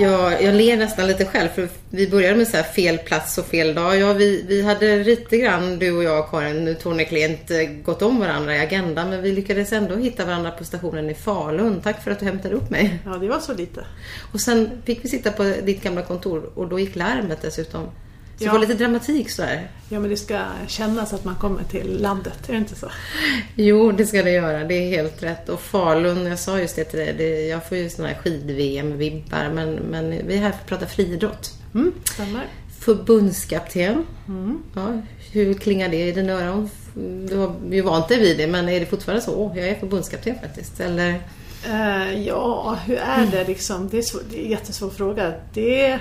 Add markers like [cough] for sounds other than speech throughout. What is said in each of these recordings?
Jag, jag ler nästan lite själv för vi började med så här fel plats och fel dag. Ja, vi, vi hade lite grann, du och jag Karin, nu onekligen inte gått om varandra i agendan men vi lyckades ändå hitta varandra på stationen i Falun. Tack för att du hämtade upp mig. Ja, det var så lite. Och sen fick vi sitta på ditt gamla kontor och då gick larmet dessutom. Så Ja. det var lite dramatik sådär. Ja, men det ska kännas att man kommer till landet, är det inte så? Jo, det ska det göra. Det är helt rätt. Och Falun, jag sa just det till dig, det, jag får ju såna här skid-VM-vibbar. Men, men vi är här för att prata friidrott. Mm, stämmer. Förbundskapten. Mm. Ja, hur klingar det i dina öron? Du har ju vant dig vid det, men är det fortfarande så? Åh, jag är förbundskapten faktiskt. Eller? Eh, ja, hur är det liksom? Det är, svår, det är en jättesvår fråga. Det,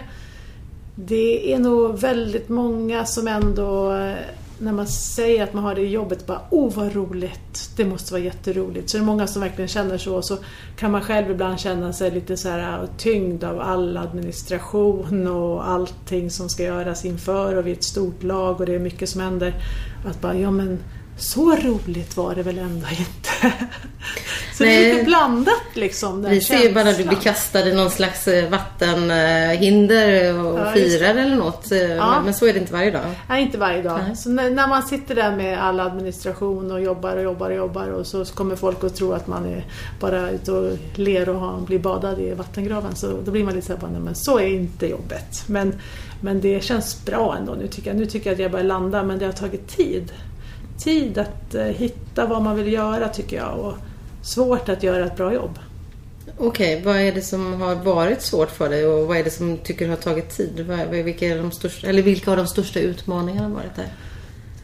det är nog väldigt många som ändå, eh, när man säger att man har det i jobbet, bara åh vad roligt, det måste vara jätteroligt. Så det är många som verkligen känner så. Så kan man själv ibland känna sig lite så här eh, tyngd av all administration och allting som ska göras inför och vi är ett stort lag och det är mycket som händer. Att bara, ja men så roligt var det väl ändå inte. [laughs] Så det är Nej. lite blandat liksom. Den Vi ser ju bara när du blir kastad i någon slags eh, vattenhinder och Ja, firar eller något. Eh, Ja. Men så är det inte varje dag. Nej, inte varje dag. Nej. Så när, man sitter där med all administration och jobbar och jobbar och jobbar och så kommer folk att tro att man är bara ute och ler och blir badad i vattengraven. Så då blir man lite såhär, nej men så är inte jobbet. Men, men det känns bra ändå nu tycker jag. Nu tycker jag att jag börjar landa men det har tagit tid. Tid att eh, hitta vad man vill göra tycker jag och svårt att göra ett bra jobb. Okej, vad är det som har varit svårt för dig och vad är det som tycker har tagit tid? Vilka, är de största, eller vilka av de största utmaningarna har varit där?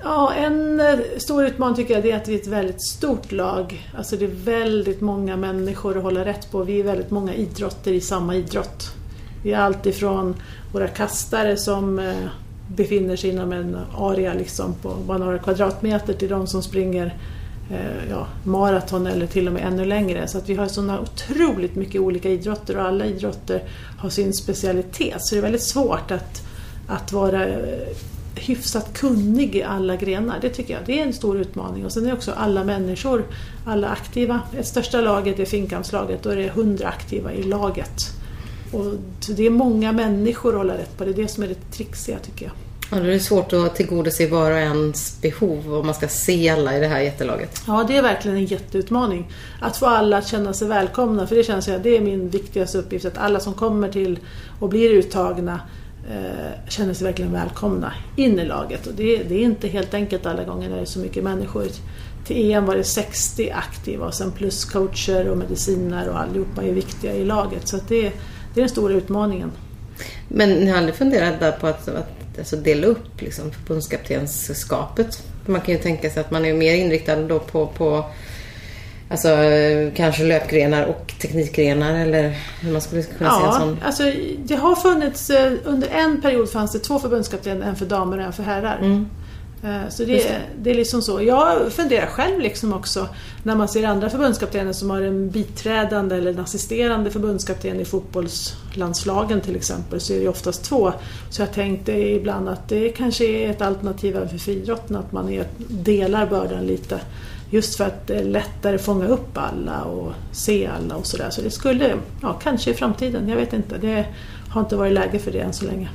Ja, en eh, stor utmaning tycker jag är att vi är ett väldigt stort lag. Alltså det är väldigt många människor att hålla rätt på. Vi är väldigt många idrotter i samma idrott. Vi är alltifrån våra kastare som eh, befinner sig inom en area liksom på bara några kvadratmeter till de som springer eh, ja, maraton eller till och med ännu längre. Så att vi har sådana otroligt mycket olika idrotter och alla idrotter har sin specialitet. Så det är väldigt svårt att, att vara eh, hyfsat kunnig i alla grenar. Det tycker jag. Det är en stor utmaning. Och sen är också alla människor, alla aktiva. Det största laget är Finnkampslaget. Då är det 100 aktiva i laget. Och det är många människor att hålla rätt på. Det är det som är det trixiga tycker jag. Ja, då är det svårt att tillgodose var och ens behov om man ska se alla i det här jättelaget. Ja, det är verkligen en jätteutmaning. Att få alla att känna sig välkomna, för det känns jag, det är min viktigaste uppgift. Att alla som kommer till och blir uttagna eh, känner sig verkligen välkomna in i laget. Och det, det är inte helt enkelt alla gånger när det är så mycket människor. Till EM var det 60 aktiva och sen plus coacher och mediciner och allihopa är viktiga i laget. Så att det, det är den stora utmaningen. Men ni har aldrig funderat där på att, att alltså dela upp liksom, förbundskaptenskapet? Man kan ju tänka sig att man är mer inriktad då på, på alltså, kanske löpgrenar och teknikgrenar eller hur man skulle kunna säga en Ja, sån. alltså det har funnits, eh, under en period fanns det två förbundskaptener, en för damer och en för herrar. Mm. Eh, Så det, det är liksom så. Jag funderar själv liksom också när man ser andra förbundskaptener som har en biträdande eller en assisterande förbundskapten i fotbollslandslagen till exempel så är det oftast två. Så jag tänkte ibland att det kanske är ett alternativ även för friidrotten att man är, delar bördan lite. Just för att det är lättare fånga upp alla och se alla och sådär. Så det skulle, ja kanske i framtiden, jag vet inte. Det har inte varit läge för det än så länge.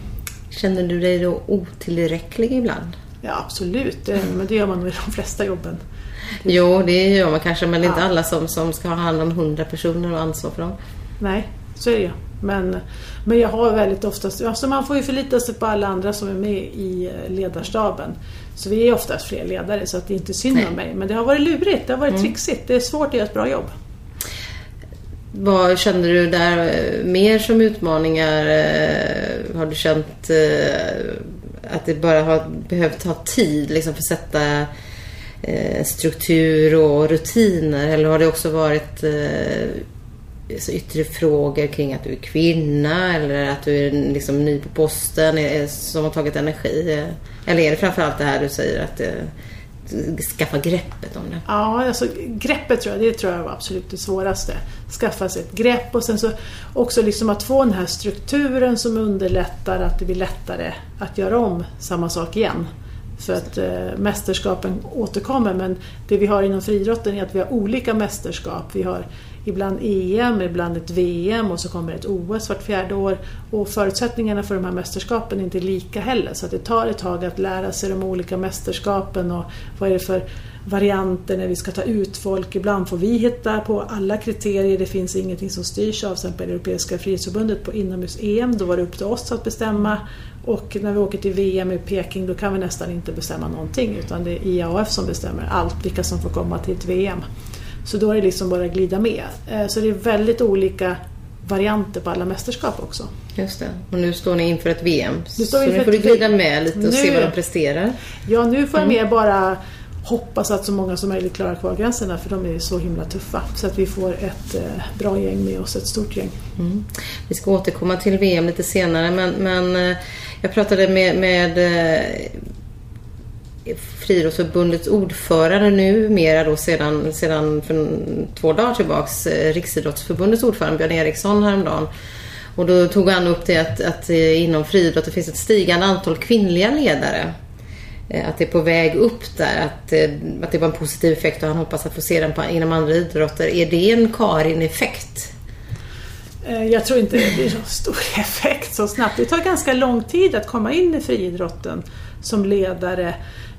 Känner du dig då otillräcklig ibland? Ja absolut, det, men det gör man nog i de flesta jobben. Jo, det gör man kanske, men det är inte Ja. alla som, som ska ha hand om 100 personer och ansvar för dem. Nej, så är det ju. Men, men jag har väldigt oftast, alltså man får ju förlita sig på alla andra som är med i eh, ledarstaben. Så vi är oftast fler ledare så att det är inte synd. Mm. om mig. Men det har varit lurigt, det har varit trixigt. Det är svårt att göra ett bra jobb. Vad kände du där eh, mer som utmaningar? Eh, Har du känt att det bara har behövt ta tid liksom, för att sätta eh, struktur och rutiner? Eller har det också varit eh, så yttre frågor kring att du är kvinna eller att du är liksom ny på posten är, som har tagit energi? Eller är det framförallt det här du säger att det, skaffa greppet om det? Ja, alltså greppet tror jag, det tror jag var absolut det svåraste. Skaffa sig ett grepp och sen så också liksom att få den här strukturen som underlättar att det blir lättare att göra om samma sak igen. För att eh, mästerskapen återkommer men det vi har inom friidrotten är att vi har olika mästerskap. Vi har ibland EM, ibland ett VM och så kommer ett OS vart fjärde år. Och förutsättningarna för de här mästerskapen är inte lika heller så att det tar ett tag att lära sig de olika mästerskapen och vad är det för varianter när vi ska ta ut folk. Ibland får vi hitta på alla kriterier, det finns ingenting som styrs av exempel Europeiska frihetsförbundet på inomhus-EM. Då var det upp till oss att bestämma och när vi åker till VM i Peking då kan vi nästan inte bestämma någonting utan det är IAAF som bestämmer allt, vilka som får komma till ett VM. Så då är det liksom bara att glida med. Eh, så det är väldigt olika varianter på alla mästerskap också. Just det. Och nu står ni inför ett VM. Nu står så nu får du glida med lite och Nu- se vad de presterar. Ja, nu får jag Mm. mer bara hoppas att så många som möjligt klarar kvalgränserna för de är så himla tuffa. Så att vi får ett eh, bra gäng med oss, ett stort gäng. Mm. Vi ska återkomma till VM lite senare men, men eh, jag pratade med, med Friidrottsförbundets ordförande numera då sedan, sedan för två dagar tillbaks, eh, Riksidrottsförbundets ordförande Björn Eriksson häromdagen. Och då tog han upp det att, att eh, inom friidrott det finns ett stigande antal kvinnliga ledare. Eh, att det är på väg upp där, att, att det var en positiv effekt och han hoppas att få se den på, inom andra idrotter. Är det en Karin-effekt? Jag tror inte det blir så stor [laughs] effekt så snabbt. Det tar ganska lång tid att komma in i friidrotten som ledare.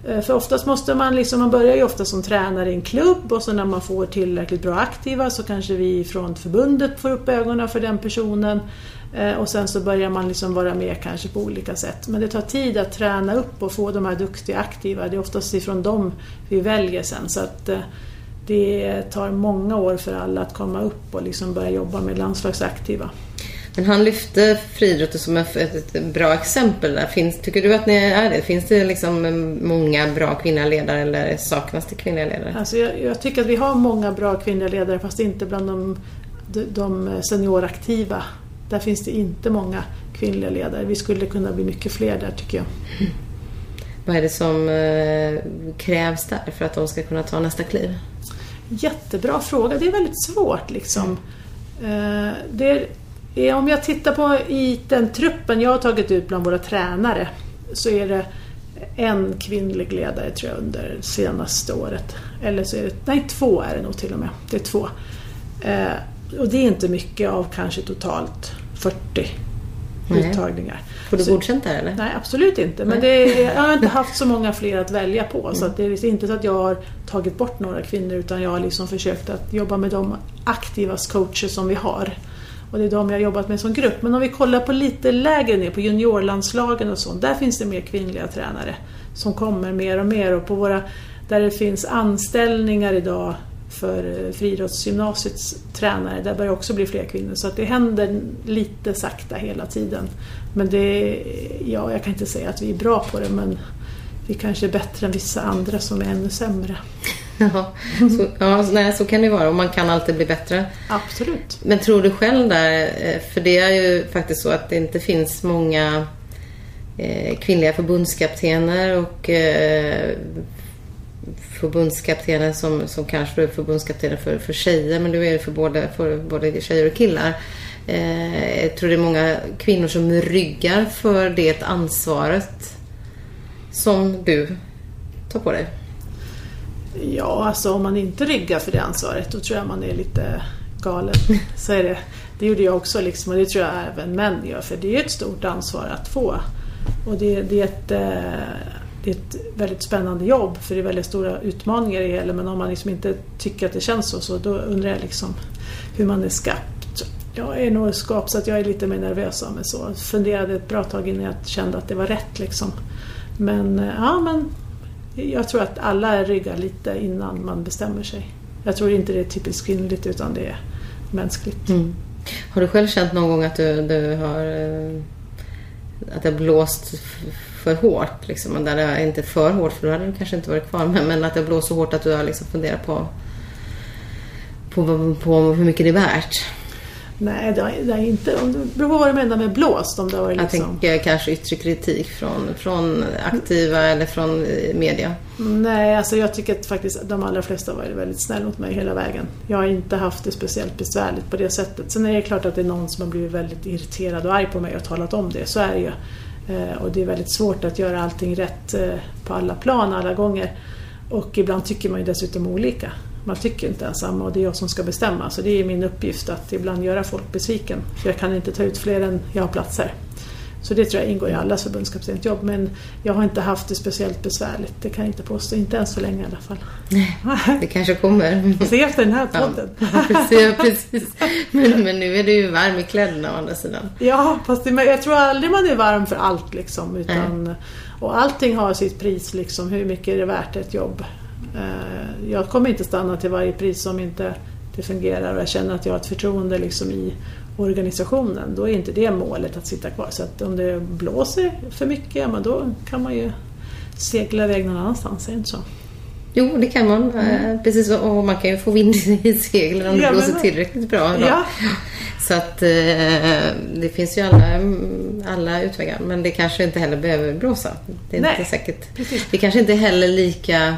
Eh, för oftast måste man liksom, man börjar ju ofta som tränare i en klubb och så när man får tillräckligt bra aktiva så kanske vi från förbundet får upp ögonen för den personen. Eh, och sen så börjar man liksom vara med kanske på olika sätt. Men det tar tid att träna upp och få de här duktiga aktiva. Det är oftast ifrån dem vi väljer sen. Så att eh, det tar många år för alla att komma upp och liksom börja jobba med landslagsaktiva. Men han lyfte friidrotten som ett, ett, ett bra exempel. Där. Finns, tycker du att ni är det? Finns det liksom många bra kvinnliga ledare eller saknas det kvinnliga ledare? Alltså jag, jag tycker att vi har många bra kvinnliga ledare fast inte bland de, de, senioraktiva. Där finns det inte många kvinnliga ledare. Vi skulle kunna bli mycket fler där tycker jag. [laughs] Vad är det som eh, krävs där för att de ska kunna ta nästa kliv? Jättebra fråga. Det är väldigt svårt liksom. Eh, Det är, om jag tittar på i den truppen jag har tagit ut bland våra tränare så är det en kvinnlig ledare tror jag under senaste året. Eller så är det, nej två är det nog till och med. Det är två. Eh, Och det är inte mycket av kanske totalt 40 Nej. uttagningar. Får du Så- godkänt där eller? Nej, absolut inte. Men är, jag har inte haft så många fler att välja på. Så att det är inte så att jag har tagit bort några kvinnor utan jag har liksom försökt att jobba med de aktivas coacher som vi har. Och det är de jag har jobbat med som grupp. Men om vi kollar på lite lägre ner, på juniorlandslagen och sånt. Där finns det mer kvinnliga tränare som kommer mer och mer. Och på våra, där det finns anställningar idag för eh, friidrottsgymnasiets tränare, där börjar också bli fler kvinnor. Så att det händer lite sakta hela tiden. Men det, ja, jag kan inte säga att vi är bra på det men vi kanske är bättre än vissa andra som är ännu sämre. Ja, så, ja nej, så kan det vara och man kan alltid bli bättre. Absolut. Men tror du själv där, eh, för det är ju faktiskt så att det inte finns många eh, kvinnliga förbundskaptener och eh, förbundskaptener som, som kanske är förbundskaptener för, för tjejer men du är det för både, för både tjejer och killar. Eh, jag tror det är många kvinnor som ryggar för det ansvaret som du tar på dig. Ja, alltså om man inte ryggar för det ansvaret då tror jag man är lite galen. [laughs] Så är det. Det gjorde jag också liksom, och det tror jag även män gör för det är ett stort ansvar att få. Och det, det, är ett, eh, det är ett väldigt spännande jobb för det är väldigt stora utmaningar i det hela men om man liksom inte tycker att det känns så, så då undrar jag liksom hur man är skapt. Jag är nog skapt så att jag är lite mer nervös av mig så. Funderade ett bra tag innan jag kände att det var rätt liksom. Men eh, ja, men jag tror att alla ryggar lite innan man bestämmer sig. Jag tror inte det är typiskt kvinnligt utan det är mänskligt. Mm. Har du själv känt någon gång att du, du har eh, att det har blåst för hårt? Liksom, där det är inte för hårt för då hade du kanske inte varit kvar. Men, men att det har blåst så hårt att du har liksom funderat på, på, på, på hur mycket det är värt. Nej, det har, det har inte... Det beror på vad du menar med blåst. Om det har varit Jag liksom... tänker kanske yttre kritik från, från aktiva eller från eh, media. Nej, alltså jag tycker att faktiskt de allra flesta har varit väldigt snälla mot mig hela vägen. Jag har inte haft det speciellt besvärligt på det sättet. Sen är det klart att det är någon som har blivit väldigt irriterad och arg på mig och talat om det. Så är det ju. Eh, Och det är väldigt svårt att göra allting rätt eh, på alla plan alla gånger. Och ibland tycker man ju dessutom olika. Man tycker inte ens samma och det är jag som ska bestämma. Så det är min uppgift att ibland göra folk besviken. För jag kan inte ta ut fler än jag har platser. Så det tror jag ingår i allas förbundskaptensjobb. Men jag har inte haft det speciellt besvärligt. Det kan jag inte påstå. Inte än så länge i alla fall. Det kanske kommer. Se efter den här Ja, podden. precis. precis. Men, men nu är du ju varm i kläderna å andra sidan. Ja, fast det, jag tror aldrig man är varm för allt liksom. Utan, och allting har sitt pris liksom. Hur mycket är det värt ett jobb? Eh, Jag kommer inte stanna till varje pris om inte det fungerar och jag känner att jag har ett förtroende liksom i organisationen. Då är inte det målet att sitta kvar. Så att om det blåser för mycket, men då kan man ju segla iväg någon annanstans. Är det inte så? Jo, det kan man. Eh, Precis, och man kan ju få vind i seglen om det Ja, men blåser vad- tillräckligt bra. Då. Ja. Så att eh, det finns ju alla, alla utvägar. Men det kanske inte heller behöver blåsa. Det är Nej, inte säkert. precis. Det kanske inte heller lika...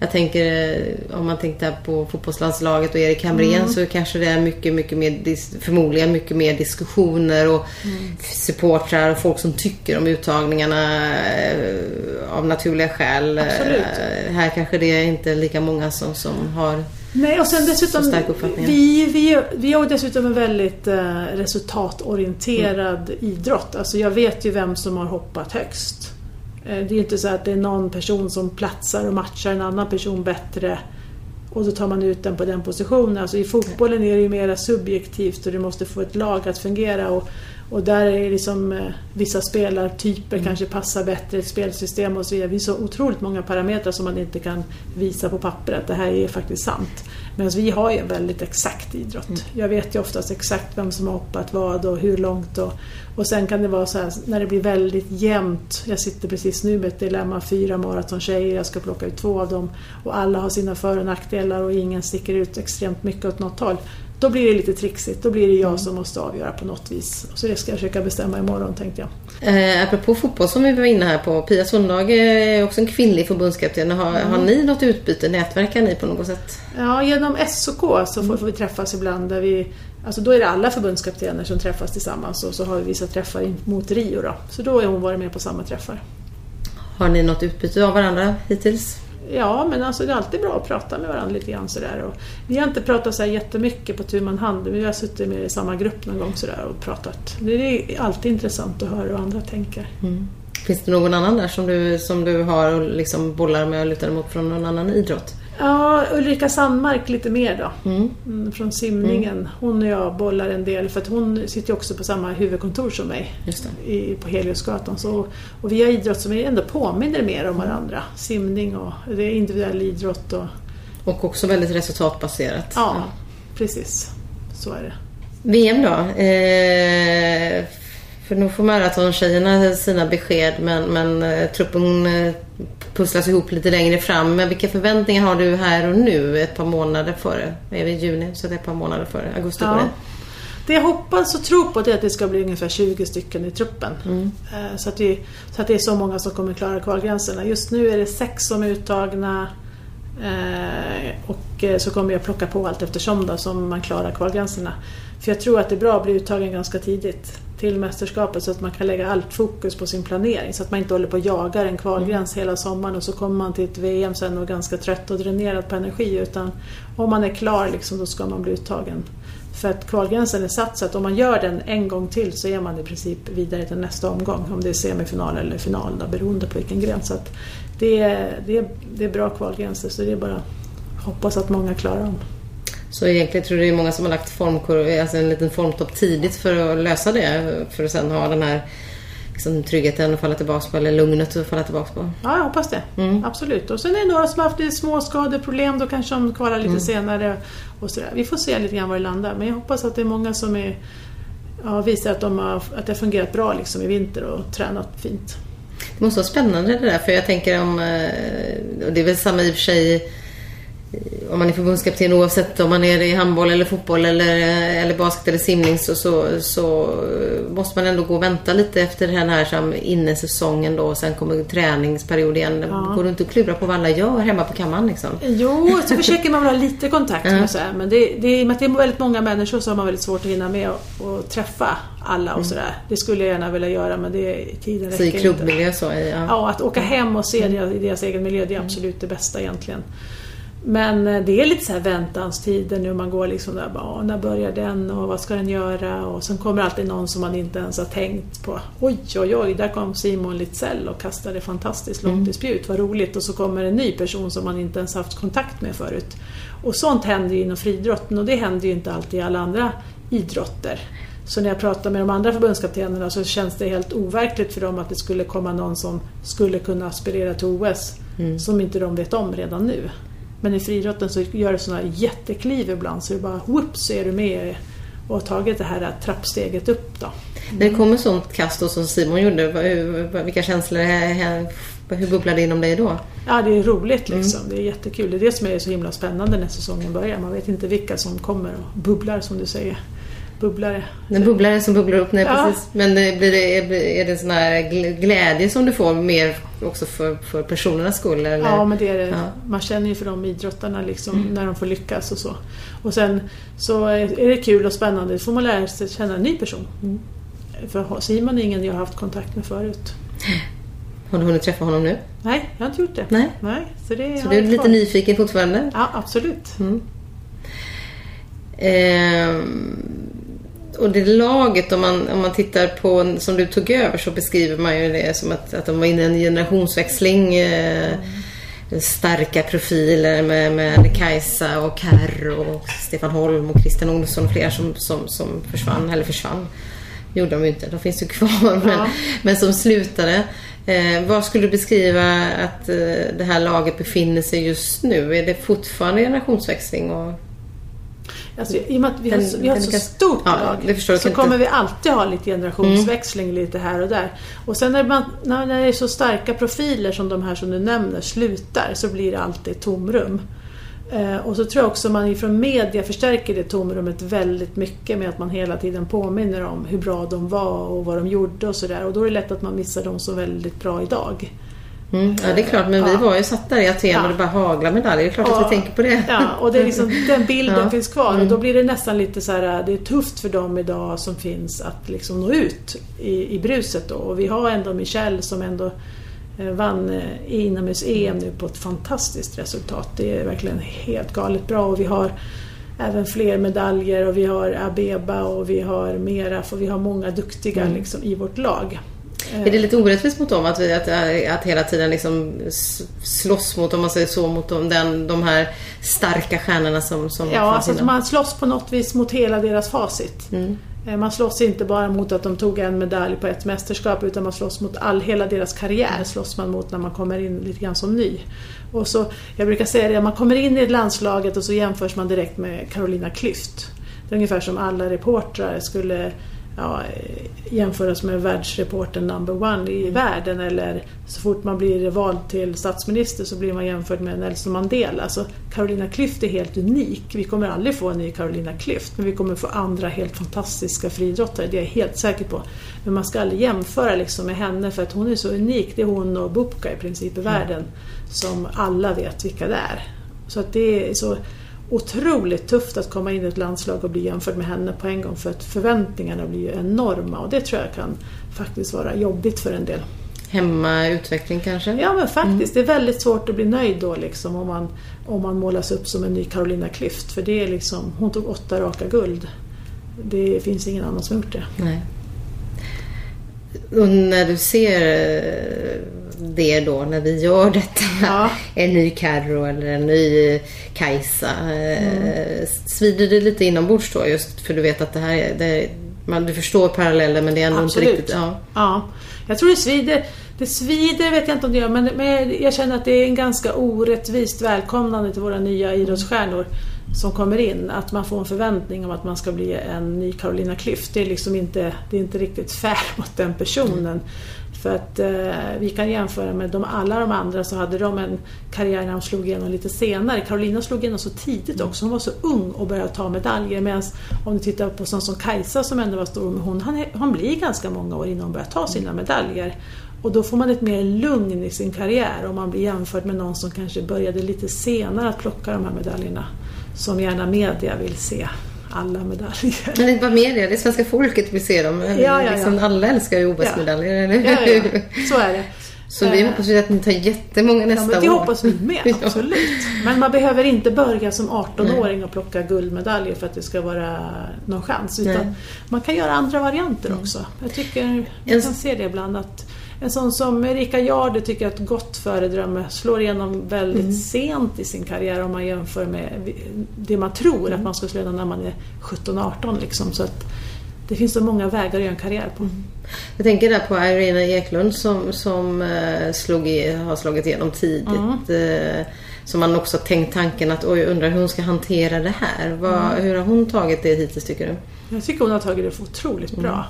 Jag tänker eh, om man tänkte på fotbollslandslaget och Erik Hamrén Mm. så kanske det är mycket, mycket mer, förmodligen mycket mer diskussioner och Mm. supportrar och folk som tycker om uttagningarna eh, av naturliga skäl. Absolut. Eh, Här kanske det är inte lika många som, som har Nej, och sen dessutom, vi, vi, vi har dessutom en väldigt resultatorienterad idrott. Alltså jag vet ju vem som har hoppat högst. Eh, det är inte så att det är någon person som platsar och matchar en annan person bättre och då tar man ut den på den positionen. Alltså I fotbollen är det ju mera subjektivt och du måste få ett lag att fungera. Och, och där är liksom eh, vissa spelartyper kanske passar bättre i ett spelsystem och så vidare. Det finns så otroligt många parametrar som man inte kan visa på papper att det här är faktiskt sant. Medan vi har ju en väldigt exakt idrott. Jag vet ju oftast exakt vem som har hoppat vad och hur långt. Och, och sen kan det vara så här när det blir väldigt jämnt. Jag sitter precis nu med ett dilemma, fyra maratontjejer, jag ska plocka ut två av dem. Och alla har sina för och nackdelar och ingen sticker ut extremt mycket åt något håll. Då blir det lite trixigt. Då blir det jag som måste avgöra på något vis. Så det ska jag försöka bestämma imorgon tänkte jag. Eh, apropå fotboll som vi var inne här på. Pia Sundhage är också en kvinnlig förbundskapten. Har, Mm. har ni något utbyte? Nätverkar ni på något sätt? Ja, genom SOK så får, får vi träffas ibland. Där vi, alltså då är det alla förbundskaptener som träffas tillsammans och så har vi vissa träffar mot Rio. Då. Så då har hon varit med på samma träffar. Har ni något utbyte av varandra hittills? Ja, men alltså det är alltid bra att prata med varandra lite grann sådär. Och vi har inte pratat så här jättemycket på tu man hand, men vi har suttit med i samma grupp någon gång sådär och pratat. Det är alltid intressant att höra hur andra tänker. Mm. Finns det någon annan där som du, som du har och liksom bollar med och lutar emot från någon annan idrott? Ja, Ulrika Sandmark lite mer då. Mm. Mm, från simningen. Hon och jag bollar en del för att hon sitter ju också på samma huvudkontor som mig. I, på Heliosgatan. Så, och vi har idrott som ändå påminner mer om varandra. Simning och det är individuell idrott. Och, Och också väldigt resultatbaserat. ja, precis. Så är det. VM då? Eh, för nu får maratontjejerna sina besked men, men eh, truppen eh, pusslas ihop lite längre fram. Men vilka förväntningar har du här och nu ett par månader före? Är i juni så det är ett par månader före augusti Ja. det. Det jag hoppas och tror på det är att det ska bli ungefär 20 stycken i truppen. Mm. Eh, Så, att det, så att det är så många som kommer klara kvalgränserna. Just nu är det sex som är uttagna och så kommer jag plocka på allt eftersom då, som man klarar kvalgränserna. För jag tror att det är bra att bli uttagen ganska tidigt till mästerskapet så att man kan lägga allt fokus på sin planering så att man inte håller på och jagar en kvalgräns hela sommaren och så kommer man till ett VM sen och ganska trött och dränerad på energi utan om man är klar liksom, då ska man bli uttagen. För att kvalgränsen är satt så att om man gör den en gång till så är man i princip vidare till nästa omgång. Om det är semifinal eller final då, beroende på vilken gräns. Så att det, är, det, är, det är bra kvalgränser så det är bara hoppas att många klarar dem. Så egentligen tror du det är många som har lagt formkurv, alltså en liten formtopp tidigt för att lösa det. För att sen ha den här liksom, tryggheten att falla tillbaka på eller lugnet att falla tillbaka på. Ja, jag hoppas det. Absolut. Och sen är det några som har haft små skadeproblem. Då kanske de kvalar lite senare. Och sådär. Vi får se lite grann var det landar. Men jag hoppas att det är många som är, ja, visar att, de har, att det har fungerat bra liksom, i vinter och tränat fint. Det måste vara spännande det där för jag tänker om, eh, och det är väl samma i och för sig om man är förbundskapten oavsett om man är i handboll eller fotboll eller, eller basket eller simning så, så, så måste man ändå gå och vänta lite efter den här som innesäsongen då och sen kommer träningsperiod igen. Ja. Går du inte och klurar på vad alla gör hemma på kammaren liksom? Jo, så försöker man väl ha lite kontakt med så här, men det, det, i och med att det är väldigt många människor så har man väldigt svårt att hinna med och, och träffa alla och sådär. Det skulle jag gärna vilja göra men det, tiden Så i räcker inte. klubbmiljö så? i- Ja. Ja, att åka hem och se deras, i deras egen miljö, det är absolut det bästa egentligen. Men eh, det är lite så här väntanstider nu man går liksom där bara, "Åh, när börjar den och vad ska den göra? Och sen kommer alltid någon som man inte ens har tänkt på. Oj, oj, oj, där kom Simon Litzell och kastade fantastiskt långt i spjut, vad roligt. Och så kommer en ny person som man inte ens haft kontakt med förut. Och sånt händer ju inom friidrotten och det händer ju inte alltid i alla andra idrotter. Så när jag pratar med de andra förbundskaptenerna så känns det helt overkligt för dem att det skulle komma någon som skulle kunna aspirera till OS som inte de vet om redan nu. Men i friidrotten så gör det sådana jättekliv ibland så det bara whoops så är du med och har tagit det här trappsteget upp då. När det kommer sånt kast då som Simon gjorde, vilka känslor, är- hur bubblar det inom dig då? Ja, det är roligt liksom. Det är jättekul. Det är det som är så himla spännande när säsongen börjar. Man vet inte vilka som kommer och bubblar som du säger. Bubblare. Den bubblare som bubblar upp, nej Ja. precis. Men blir det, är- det en sån här gl- glädje som du får mer också för, för personernas skull? Eller? Ja, men det är det. Ja. Man känner ju för de idrottarna liksom, när de får lyckas och så. Och sen så är det kul och spännande. Då får man lära sig känna en ny person. För Simon är ingen jag har haft kontakt med förut. Har du hunnit träffa honom nu? Nej, jag har inte gjort det. Nej. Nej så det Så du är lite kvar. nyfiken fortfarande? Ja, absolut. Ehm, och det laget, om man, om man tittar på som du tog över så beskriver man ju det som att, att de var inne i en generationsväxling. Eh, Starka profiler med, med Kajsa och Carro och Stefan Holm och Christian Olsson och flera som, som, som försvann, eller försvann. gjorde de ju inte, de finns ju kvar. Men, Ja. men som slutade. Eh, vad skulle du beskriva att eh, det här laget befinner sig just nu? Är det fortfarande generationsväxling? Och... Alltså, I och med att vi har, Den- vi har så kan- stort Ja, lag det förstår så kommer vi alltid ha lite generationsväxling lite här och där. Och sen när, man, när det är så starka profiler som de här som du nämner slutar så blir det alltid tomrum. Eh, och så tror jag också man ifrån media förstärker det tomrummet väldigt mycket med att man hela tiden påminner om hur bra de var och vad de gjorde och sådär. Och då är det lätt att man missar dem som väldigt bra idag. Mm, ja, det är klart. Men vi Ja. var ju satt där i Aten Ja. och det bara haglar medaljer. Det är klart att Ja. vi tänker på det. Ja, och det är liksom, [laughs] den bilden finns kvar och då blir det nästan lite så här, det är tufft för dem idag som finns att liksom nå ut i, i bruset då. Och vi har ändå Michelle som ändå eh, vann eh, inomhus-EM nu på ett fantastiskt resultat. Det är verkligen helt galet bra och vi har även fler medaljer och vi har Abeba och vi har Meraf och vi har många duktiga liksom, i vårt lag. Är det lite orättvist mot dem att, vi, att, att hela tiden liksom slåss mot, om man säger så, mot de, den, de här starka stjärnorna som, som Ja, alltså innan? man slåss på något vis mot hela deras facit. Eh, Man slåss inte bara mot att de tog en medalj på ett mästerskap utan man slåss mot all, hela deras karriär slåss man mot när man kommer in lite grann som ny. Och så, jag brukar säga det, man kommer in i landslaget och så jämförs man direkt med Carolina Klüft. Det är ungefär som alla reportrar skulle ja, jämföras med världsreporten number one i världen eller så fort man blir vald till statsminister så blir man jämförd med Nelson Mandela. Alltså Carolina Klüft är helt unik. Vi kommer aldrig få en ny Carolina Klüft men vi kommer få andra helt fantastiska friidrottare, det är jag helt säker på. Men man ska aldrig jämföra liksom med henne för att hon är så unik. Det är hon och Bubka i princip i världen som alla vet vilka det är. Så att det är så otroligt tufft att komma in i ett landslag och bli jämförd med henne på en gång för att förväntningarna blir ju enorma och det tror jag kan faktiskt vara jobbigt för en del. Hemmautveckling kanske? Ja men faktiskt, det är väldigt svårt att bli nöjd då liksom om man, om man målas upp som en ny Carolina Klüft för det är liksom, hon tog åtta raka guld. Det finns ingen annan som har gjort det. Nej. Och när du ser eh, det då, när vi gör detta, Ja. [laughs] en ny Carro eller en ny Kajsa, eh, svider det lite inombords då? Just för du vet att det här är, det, man, du förstår parallellen men det är ändå Absolut. inte riktigt... Ja. Ja, jag tror det svider. Det svider vet jag inte om det gör, men, men jag känner att det är en ganska orättvist välkomnande till våra nya idrottsstjärnor som kommer in. Att man får en förväntning om att man ska bli en ny Carolina Klüft. Det är liksom inte, det är inte riktigt fair [laughs] mot den personen. För att eh, vi kan jämföra med de, alla de andra så hade de en karriär när de slog igenom lite senare. Carolina slog igenom så tidigt också. Hon var så ung och började ta medaljer. Medan om du tittar på sån som Kajsa som ändå var stor, hon, han, han blir ganska många år innan hon börjar ta sina medaljer. Och då får man ett mer lugn i sin karriär om man blir jämförd med någon som kanske började lite senare att plocka de här medaljerna. Som gärna media vill se alla medaljer. Men det är inte bara media, det är svenska folket vill se dem. Ja, ja, liksom, ja. Alla älskar ju OS-medaljer, eller hur? Så är det. [laughs] Så vi Eh, hoppas ju att ni tar jättemånga nästa Ja, men det år. hoppas vi med, [laughs] absolut. Men man behöver inte börja som 18-åring och plocka guldmedaljer för att det ska vara någon chans. Utan Nej. man kan göra andra varianter också. Jag tycker man En- kan se det ibland. att En sån som Erika Jarde tycker jag är ett gott föredöme. Slår igenom väldigt Mm. sent i sin karriär om man jämför med det man tror Mm. att man ska slå igenom när man är 17-18. Liksom. Så att det finns så många vägar att göra en karriär på. Jag tänker där på Irina Eklund som, som eh, slog i, har slagit igenom tidigt. Mm. Eh, som man också tänkt tanken att oj, undrar hur hon ska hantera det här. Vad, Mm. Hur har hon tagit det hittills tycker du? Jag tycker hon har tagit det otroligt bra.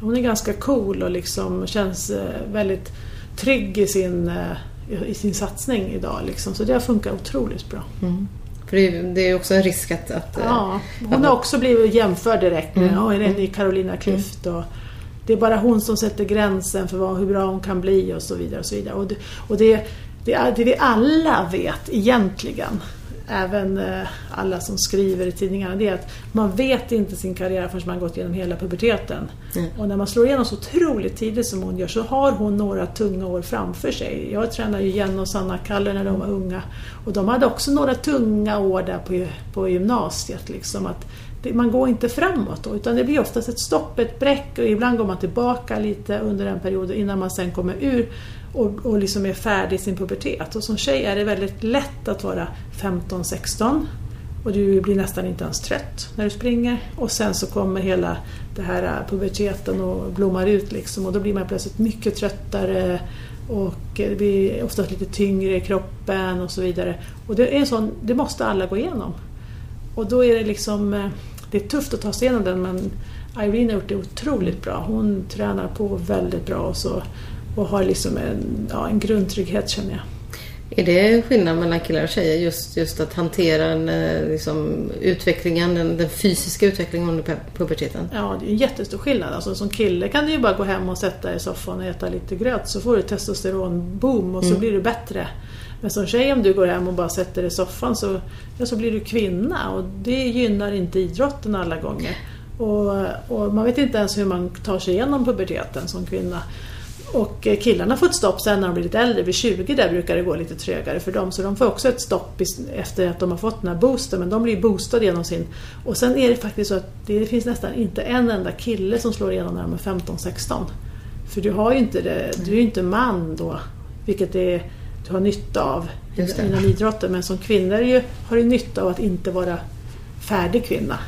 Hon är ganska cool och liksom känns eh, väldigt trygg i sin, eh, i sin satsning idag. Liksom. Så det har funkat otroligt bra. För det, är- ju också en risk att... att eh, Ja, hon har också blivit jämförd direkt med Mm. mm. en ny Carolina Klüft. Och det är bara hon som sätter gränsen för vad, hur bra hon kan bli och så vidare. Och, så vidare. och, det, och det, det, det vi alla vet egentligen, även eh, alla som skriver i tidningarna, det är att man vet inte sin karriär förrän man gått igenom hela puberteten. Mm. Och när man slår igenom så otroligt tidigt som hon gör så har hon några tunga år framför sig. Jag tränade ju Jenny och Sanna Kalle när de var unga och de hade också några tunga år där på, på gymnasiet. Liksom, att det, man går inte framåt då, utan det blir oftast ett stopp, ett bräck och ibland går man tillbaka lite under en period innan man sen kommer ur och, och liksom är färdig i sin pubertet. Och som tjej är det väldigt lätt att vara 15-16 och du blir nästan inte ens trött när du springer. Och sen så kommer hela det här äh, puberteten och blommar ut liksom och då blir man plötsligt mycket tröttare och äh, det blir oftast lite tyngre i kroppen och så vidare. Och det är en sån, det måste alla gå igenom. Och då är det liksom, äh, det är tufft att ta sig igenom den men Irene har gjort det otroligt bra. Hon tränar på väldigt bra och, så, och har liksom en, ja, en grundtrygghet känner jag. Är det skillnad mellan killar och tjejer? Just, just att hantera den, eh, liksom, utvecklingen, den, den fysiska utvecklingen under pu- puberteten? Ja, det är en jättestor skillnad. Alltså, som kille kan du ju bara gå hem och sätta dig i soffan och äta lite gröt så får du testosteronboom och så Mm. blir du bättre. Men som tjej om du går hem och bara sätter dig i soffan så, ja, så blir du kvinna och det gynnar inte idrotten alla gånger. Och, och man vet inte ens hur man tar sig igenom puberteten som kvinna. Och eh, killarna får ett stopp sen när de blir lite äldre, vid 20 där brukar det gå lite trögare för dem. Så de får också ett stopp efter att de har fått den här boosten, men de blir boostade genom sin... Och sen är det faktiskt så att det finns nästan inte en enda kille som slår igenom när de är 15-16. För du har ju inte det, du är ju inte man då, vilket är, du har nytta av inom idrotten. Men som kvinnor är ju, har du nytta av att inte vara färdig kvinna.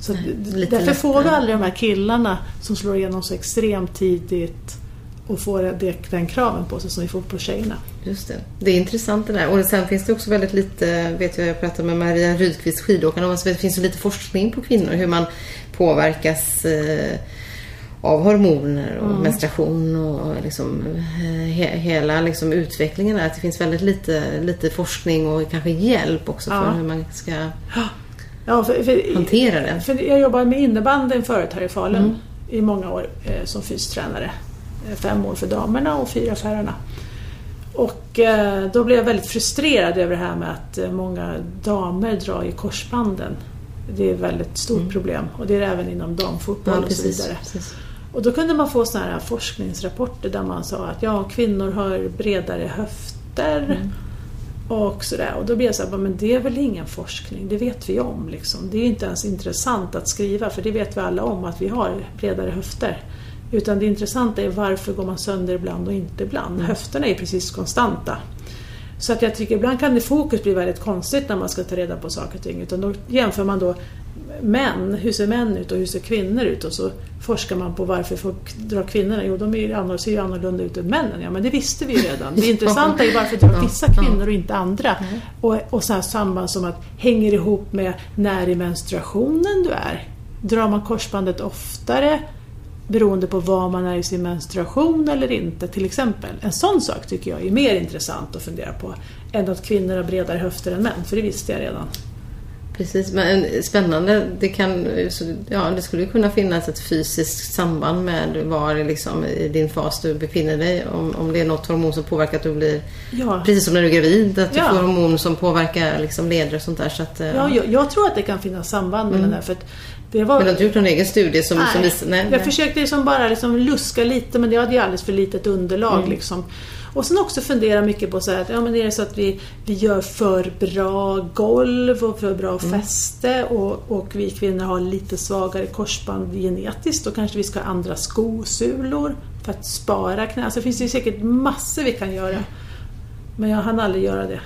Så Nej, därför får du lättare. aldrig de här killarna som slår igenom så extremt tidigt och får det, den kraven på sig som vi får på tjejerna. Just det. Det är intressant det där. Och sen finns det också väldigt lite, vet jag, jag pratade med Maria Rydqvist, skidåkaren, om att det finns så lite forskning på kvinnor, hur man påverkas eh, av hormoner och Mm. menstruation och liksom, eh, he, hela liksom, utvecklingen där. Att det finns väldigt lite, lite forskning och kanske hjälp också för Ja. hur man ska Ja, för, för, hantera det. För jag jobbade med innebandyn förut här i Falun Mm. i många år eh, som fystränare. Eh, Fem år för damerna och fyra för herrarna. Och eh, då blev jag väldigt frustrerad över det här med att eh, många damer drar i korsbanden. Det är ett väldigt stort problem och det är det även inom damfotboll Mm. Ja, och så vidare. precis. Och då kunde man få såna här forskningsrapporter där man sa att ja, kvinnor har bredare höfter Mm. och sådär. Och då blev jag så här, men det är väl ingen forskning, det vet vi om. Liksom. Det är inte ens intressant att skriva för det vet vi alla om att vi har bredare höfter. Utan det intressanta är varför går man sönder ibland och inte ibland. Mm. Höfterna är precis konstanta. Så att jag tycker ibland kan det fokus bli väldigt konstigt när man ska ta reda på saker och ting. Utan då jämför man då män, hur ser män ut och hur ser kvinnor ut? Och så forskar man på varför folk drar kvinnorna. Jo, de är ser ju annorlunda ut än männen. Ja, men det visste vi ju redan. Det [laughs] intressanta är varför drar vissa kvinnor och inte andra. Och, och så här samband som att hänger ihop med när i menstruationen du är. Drar man korsbandet oftare beroende på var man är i sin menstruation eller inte till exempel. En sån sak tycker jag är mer intressant att fundera på än att kvinnor har bredare höfter än män, för det visste jag redan. Precis, men spännande. Det, kan, ja, det skulle kunna finnas ett fysiskt samband med var liksom, i din fas du befinner dig. Om, om det är något hormon som påverkar att du blir, Ja. precis som när du är gravid, att du Ja. får hormon som påverkar liksom, leder och sånt där. Så att, eh, Ja, jag, jag tror att det kan finnas samband mellan det här. För det var, Men du har inte gjort någon egen studie som, som visar... Nej, jag nej. försökte liksom bara liksom luska lite men det hade ju alldeles för litet underlag. Mm. Liksom. Och sen också fundera mycket på så här, att, ja, men är det så att vi, vi gör för bra golv och för bra Mm. fäste och, och vi kvinnor har lite svagare korsband genetiskt. Då kanske vi ska ha andra skosulor för att spara knä. Alltså, det finns ju säkert massor vi kan göra. Men jag hann aldrig göra det.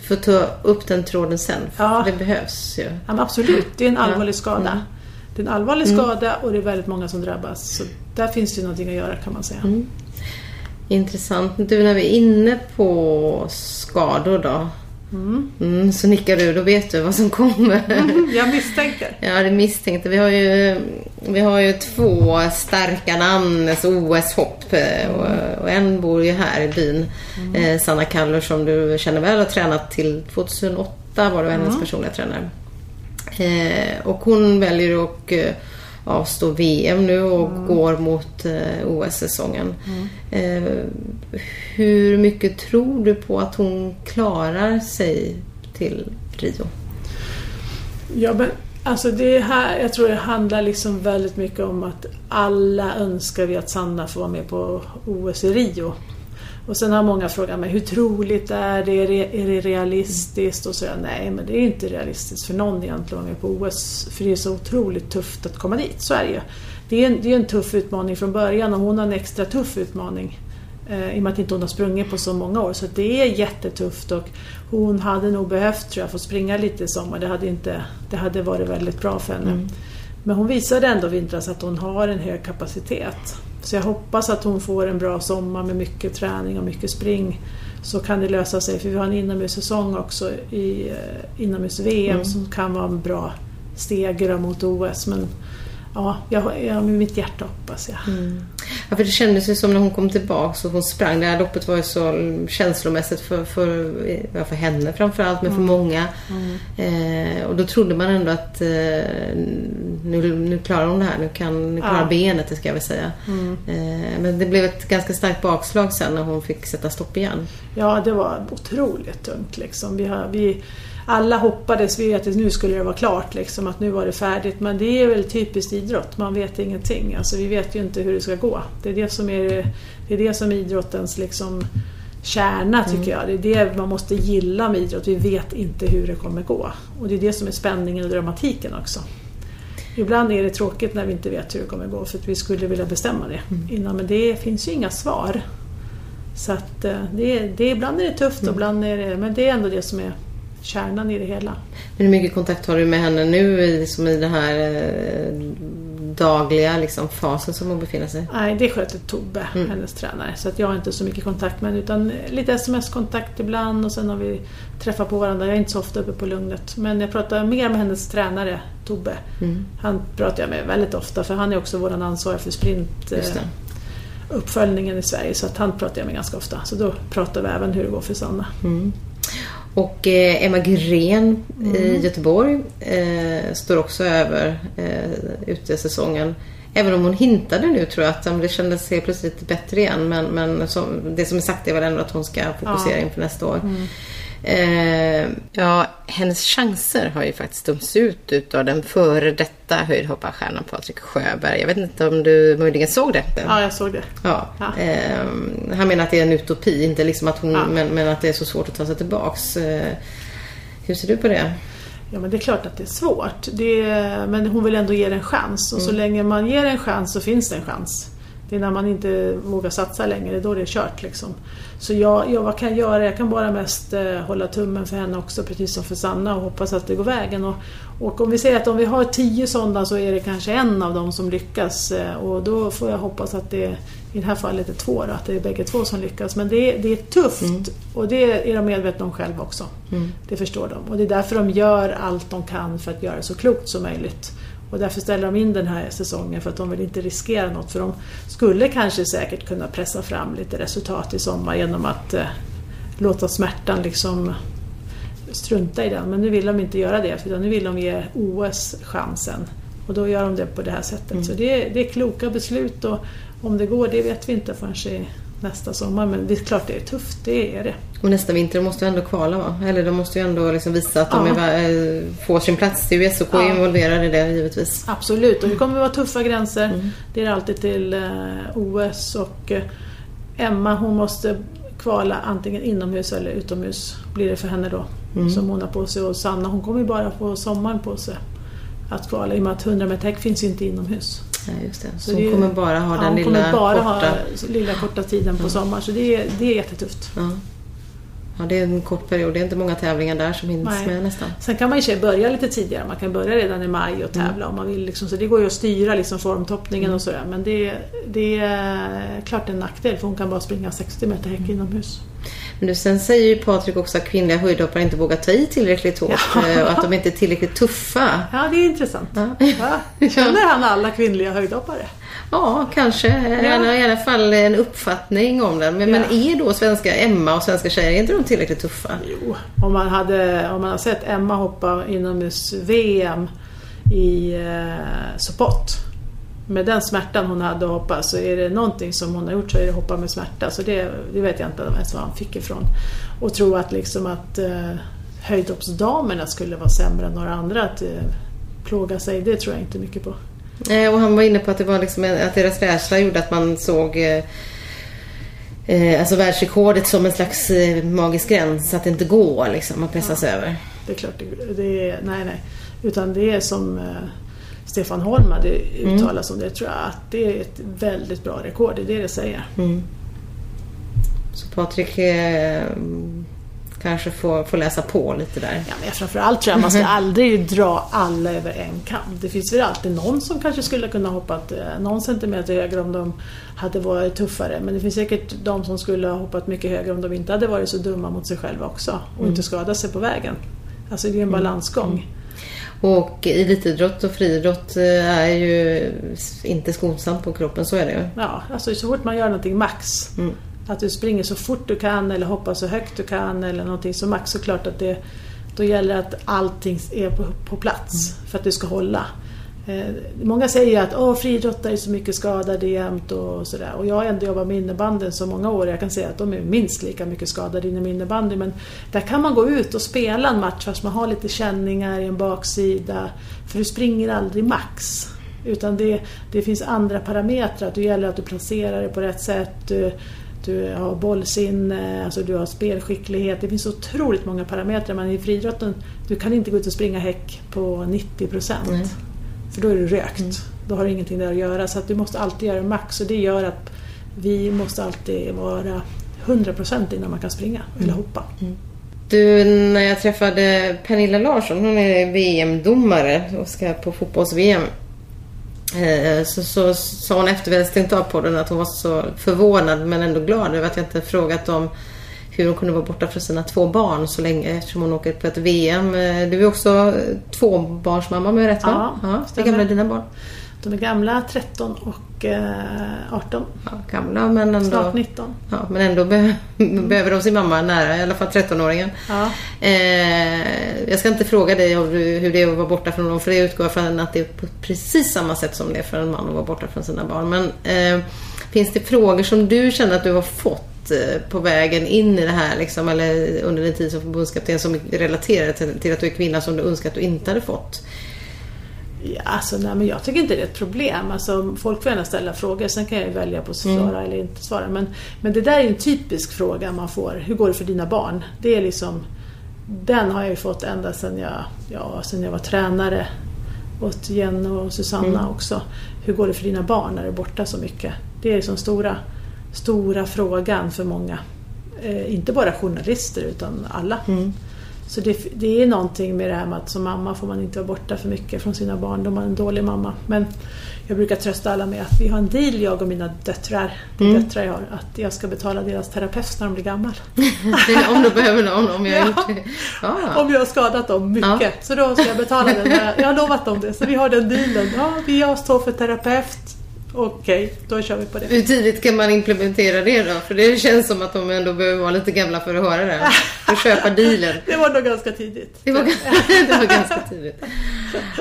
Du får ta upp den tråden sen, Ja. det behövs ju. Ja, absolut, det är en allvarlig skada. Mm. Det är en allvarlig skada och det är väldigt många som drabbas. Så där finns det någonting att göra kan man säga. Mm. Intressant. Du, när vi är inne på skador då. Mm, så nickar du, då vet du vad som kommer. Jag misstänker. [laughs] Ja, det misstänkte. Vi har ju, vi har ju två starka namn, alltså OS-hopp. eh, Och, och en bor ju här i byn. Eh, Sanna Kallur som du känner väl har tränat till 2008 var du hennes personliga tränare. Eh, och hon väljer att eh, avstå VM nu och går mot eh, OS-säsongen. Eh, hur mycket tror du på att hon klarar sig till Rio? Ja, men alltså det här, jag tror det handlar liksom väldigt mycket om att alla önskar vi att Sanna får vara med på OS i Rio. Och sen har många frågat mig hur troligt är det? Är det, är det realistiskt? Och så säger jag nej, men det är inte realistiskt för någon egentligen att på OS. För det är så otroligt tufft att komma dit, så är det ju. Det är en, det är en tuff utmaning från början och hon har en extra tuff utmaning. Eh, I och med att inte hon har sprungit på så många år. Så det är jättetufft och hon hade nog behövt tror jag, få springa lite i sommar. Det hade, inte, det hade varit väldigt bra för henne. Men hon visade ändå vintras att hon har en hög kapacitet. Så jag hoppas att hon får en bra sommar med mycket träning och mycket spring. Så kan det lösa sig, för vi har en inomhussäsong också i eh, inomhus-VM som kan vara en bra steg mot OS. Men ja, jag, jag, med mitt hjärta hoppas jag. Ja, för det kändes ju som när hon kom tillbaka och hon sprang. Det här loppet var ju så känslomässigt för, för, ja, för henne framförallt, men för många. Eh, och då trodde man ändå att eh, nu, nu klarar hon det här. Nu, kan, nu klarar Ja. benet, det ska jag väl säga. Eh, men det blev ett ganska starkt bakslag sen när hon fick sätta stopp igen. Ja, det var otroligt tungt liksom. Vi har, vi, alla hoppades vi att nu skulle det vara klart, liksom, att nu var det färdigt. Men det är väl typiskt idrott, man vet ingenting. Alltså, vi vet ju inte hur det ska gå. Det är det som är, det är, det som är idrottens liksom, kärna tycker jag. Det är det man måste gilla med idrott. Vi vet inte hur det kommer gå. Och det är det som är spänningen och dramatiken också. Ibland är det tråkigt när vi inte vet hur det kommer gå för att vi skulle vilja bestämma det innan. Men det finns ju inga svar. Så att eh, det, det, ibland är det tufft och ibland är det... Men det är ändå det som är kärnan i det hela. Men hur mycket kontakt har du med henne nu i, som i den här eh, dagliga liksom, fasen som hon befinner sig? Nej, det sköter Tobbe, hennes tränare. Så att jag har inte så mycket kontakt med henne utan lite sms-kontakt ibland och sen har vi träffat på varandra. Jag är inte så ofta uppe på Lugnet. Men jag pratar mer med hennes tränare, Tobbe. Han pratar jag med väldigt ofta för han är också vår ansvarig för sprint eh, uppföljningen i Sverige. Så att han pratar jag med ganska ofta. Så då pratar vi även hur det går för Sanna. Och eh, Emma Gren Mm. i Göteborg eh, står också över eh, utesäsongen. Även om hon hintade nu tror jag att det kändes helt plötsligt bättre igen. Men, men som, det som är sagt är väl ändå att hon ska fokusera Ja. Mm. inför nästa år. Eh, ja, hennes chanser har ju faktiskt dömts ut utav den före detta höjdhopparstjärnan Patrik Sjöberg. Jag vet inte om du möjligen såg det? Ja, jag såg det. Ja. Ja. ehm, han menar att det är en utopi, inte liksom att hon, Ja. men, men att det är så svårt att ta sig tillbaks. Eh, hur ser du på det? Ja men det är klart att det är svårt. Det är, men hon vill ändå ge det en chans och så länge man ger en chans så finns det en chans. Det är när man inte vågar satsa längre, det är då det kört liksom. Så jag, jag, vad kan jag göra? Jag kan bara mest eh, hålla tummen för henne också, precis som för Sanna och hoppas att det går vägen. Och, och om vi säger att om vi har tio sådana så är det kanske en av dem som lyckas eh, och då får jag hoppas att det i det här fallet är två då, att det är bägge två som lyckas. Men det, är- det är tufft och det är de medvetna om själva också. Det förstår de. Och det är därför de gör allt de kan för att göra det så klokt som möjligt. Och därför ställer de in den här säsongen för att de vill inte riskera något. För de skulle kanske säkert kunna pressa fram lite resultat i sommar genom att eh, låta smärtan liksom strunta i den. Men nu vill de inte göra det, utan nu vill de ge OS chansen. Och då gör de det på det här sättet. Mm. Så det är, det är kloka beslut och om det går, det vet vi inte förrän i nästa sommar. Men det är klart det är tufft, det är det. Och nästa vinter måste ju ändå kvala va? Eller de måste ju ändå liksom visa att de Ja. är, eh, får sin plats. Det är ju SOK Ja. involverade i det givetvis. Absolut, och det kommer att vara tuffa gränser. Mm. Det är alltid till eh, OS och eh, Emma hon måste kvala antingen inomhus eller utomhus blir det för henne då. Mm. Som hon har på sig. Och Sanna hon kommer ju bara få sommaren på sig att kvala i och med att 100 meter finns ju inte inomhus. Ja, just det. Så, Så hon kommer bara ha Ja, den lilla korta... ha lilla korta tiden på sommaren så det är, det är jättetufft. Ja. ja, det är en kort period. Det är inte många tävlingar där som hinns Nej. med nästan. Sen kan man sig börja lite tidigare. Man kan börja redan i maj och tävla Mm. om man vill. Liksom. Så det går ju att styra liksom, formtoppningen och sådär. Men det, det är klart en nackdel för hon kan bara springa 60 meter Mm. häck inomhus. Men sen säger ju Patrik också att kvinnliga höjdhoppare inte vågar ta i tillräckligt hårt Ja. eh, och att de inte är tillräckligt tuffa. Ja, det är intressant. Ja. Va? Känner han alla kvinnliga höjdhoppare? Ja, kanske. Han har i alla fall en uppfattning om den. Men, Ja. men är då svenska Emma och svenska tjejer, är inte de tillräckligt tuffa? Jo, om man, hade, om man har sett Emma hoppa inomhus-VM i eh, Sopot. Med den smärtan hon hade att hoppa så är det någonting som hon har gjort så är det hoppa med smärta. Så det, det vet jag inte ens var han fick ifrån. Och tro att liksom att eh, höjdhoppsdamerna skulle vara sämre än några andra att eh, plåga sig, det tror jag inte mycket på. Eh, Och han var inne på att det var liksom att deras rädsla gjorde att man såg eh, eh, alltså världsrekordet som en slags eh, magisk gräns. Att det inte går liksom att pressas över. Det är klart, det, det är, nej nej. Utan det är som eh, Stefan Holm hade uttalat om det, tror jag, att det är ett väldigt bra rekord, det är det det säger. Mm. Så Patrik eh, kanske får, får läsa på lite där. Ja, men framförallt tror jag man ska aldrig dra alla över en kam. Det finns väl alltid någon som kanske skulle kunna hoppat eh, någon centimeter högre om de hade varit tuffare. Men det finns säkert de som skulle ha hoppat mycket högre om de inte hade varit så dumma mot sig själva också och inte skadat sig på vägen. Alltså det är en balansgång. Och elitidrott och friidrott eh, är ju inte skonsamt på kroppen, så är det ju. Ja, alltså så fort man gör någonting max. Mm. Att du springer så fort du kan eller hoppar så högt du kan eller någonting så max så klart att det då gäller det att allting är på, på plats för att du ska hålla. Eh, många säger att friidrottare är så mycket skadade jämt och sådär. Och jag har ändå jobbat med innebanden så många år. Jag kan säga att de är minst lika mycket skadade inom innebandy. Men där kan man gå ut och spela en match fast man har lite känningar i en baksida. För du springer aldrig max. Utan det, det finns andra parametrar. Det gäller att du placerar dig på rätt sätt. Du, du har bollsinne, alltså du har spelskicklighet. Det finns otroligt många parametrar. Men i friidrotten, du kan inte gå ut och springa häck på 90 procent. För då är du rökt. Då har du ingenting där att göra. Så att du måste alltid göra max och det gör att vi måste alltid vara 100% innan man kan springa eller hoppa. Du, när jag träffade Pernilla Larsson, hon är VM-domare och ska på fotbolls-VM. eh, Så, så sa hon efter vi hade stängt av podden att hon var så förvånad men ändå glad över att jag inte frågat om hur hon kunde vara borta från sina två barn så länge eftersom hon åker på ett VM. Eh, Du är också tvåbarnsmamma med rätt va? Ja, ja Hur gamla är dina barn? De är gamla, 13 och eh, 18. Ja, gamla men ändå, Snart 19. ja, men ändå be- [laughs] behöver de sin mamma nära, i alla fall 13-åringen. Ja. Eh, jag ska inte fråga dig hur det är att vara borta från dem för det utgår jag från att det är på precis samma sätt som det är för en man att vara borta från sina barn. Men eh, finns det frågor som du känner att du har fått eh, på vägen in i det här liksom, eller under din tid som förbundskapten som relaterar till, till att du är kvinna som du önskar att du inte hade fått? Ja, alltså, nej, men jag tycker inte det är ett problem. Alltså, folk får gärna ställa frågor, sen kan jag välja på att svara eller inte svara. Men, men det där är en typisk fråga man får. Hur går det för dina barn? Det är liksom, den har jag ju fått ända sedan jag, ja, sedan jag var tränare åt Jenny och Susanna också. Hur går det för dina barn när du är borta så mycket? Det är liksom stora, stora frågan för många. Eh, inte bara journalister utan alla. Så det, det är någonting med det här med att som mamma får man inte vara borta för mycket från sina barn. De har en dålig mamma. Men jag brukar trösta alla med att vi har en deal, jag och mina döttrar, Mm. döttrar jag har, att jag ska betala deras terapeut när de blir gammal. [laughs] om du behöver någon, om jag har [laughs] Ja. Ja, Om jag har skadat dem mycket. Ja. Så då ska jag betala den. Jag har lovat dem det. Så vi har den dealen. Ja, vi har står för terapeut. Okej, då kör vi på det. Hur tidigt kan man implementera det då? För det känns som att de ändå behöver vara lite gamla för att höra det. [laughs] För att köpa dealen. Det var nog ganska tidigt. Det var, [laughs] det var ganska tidigt.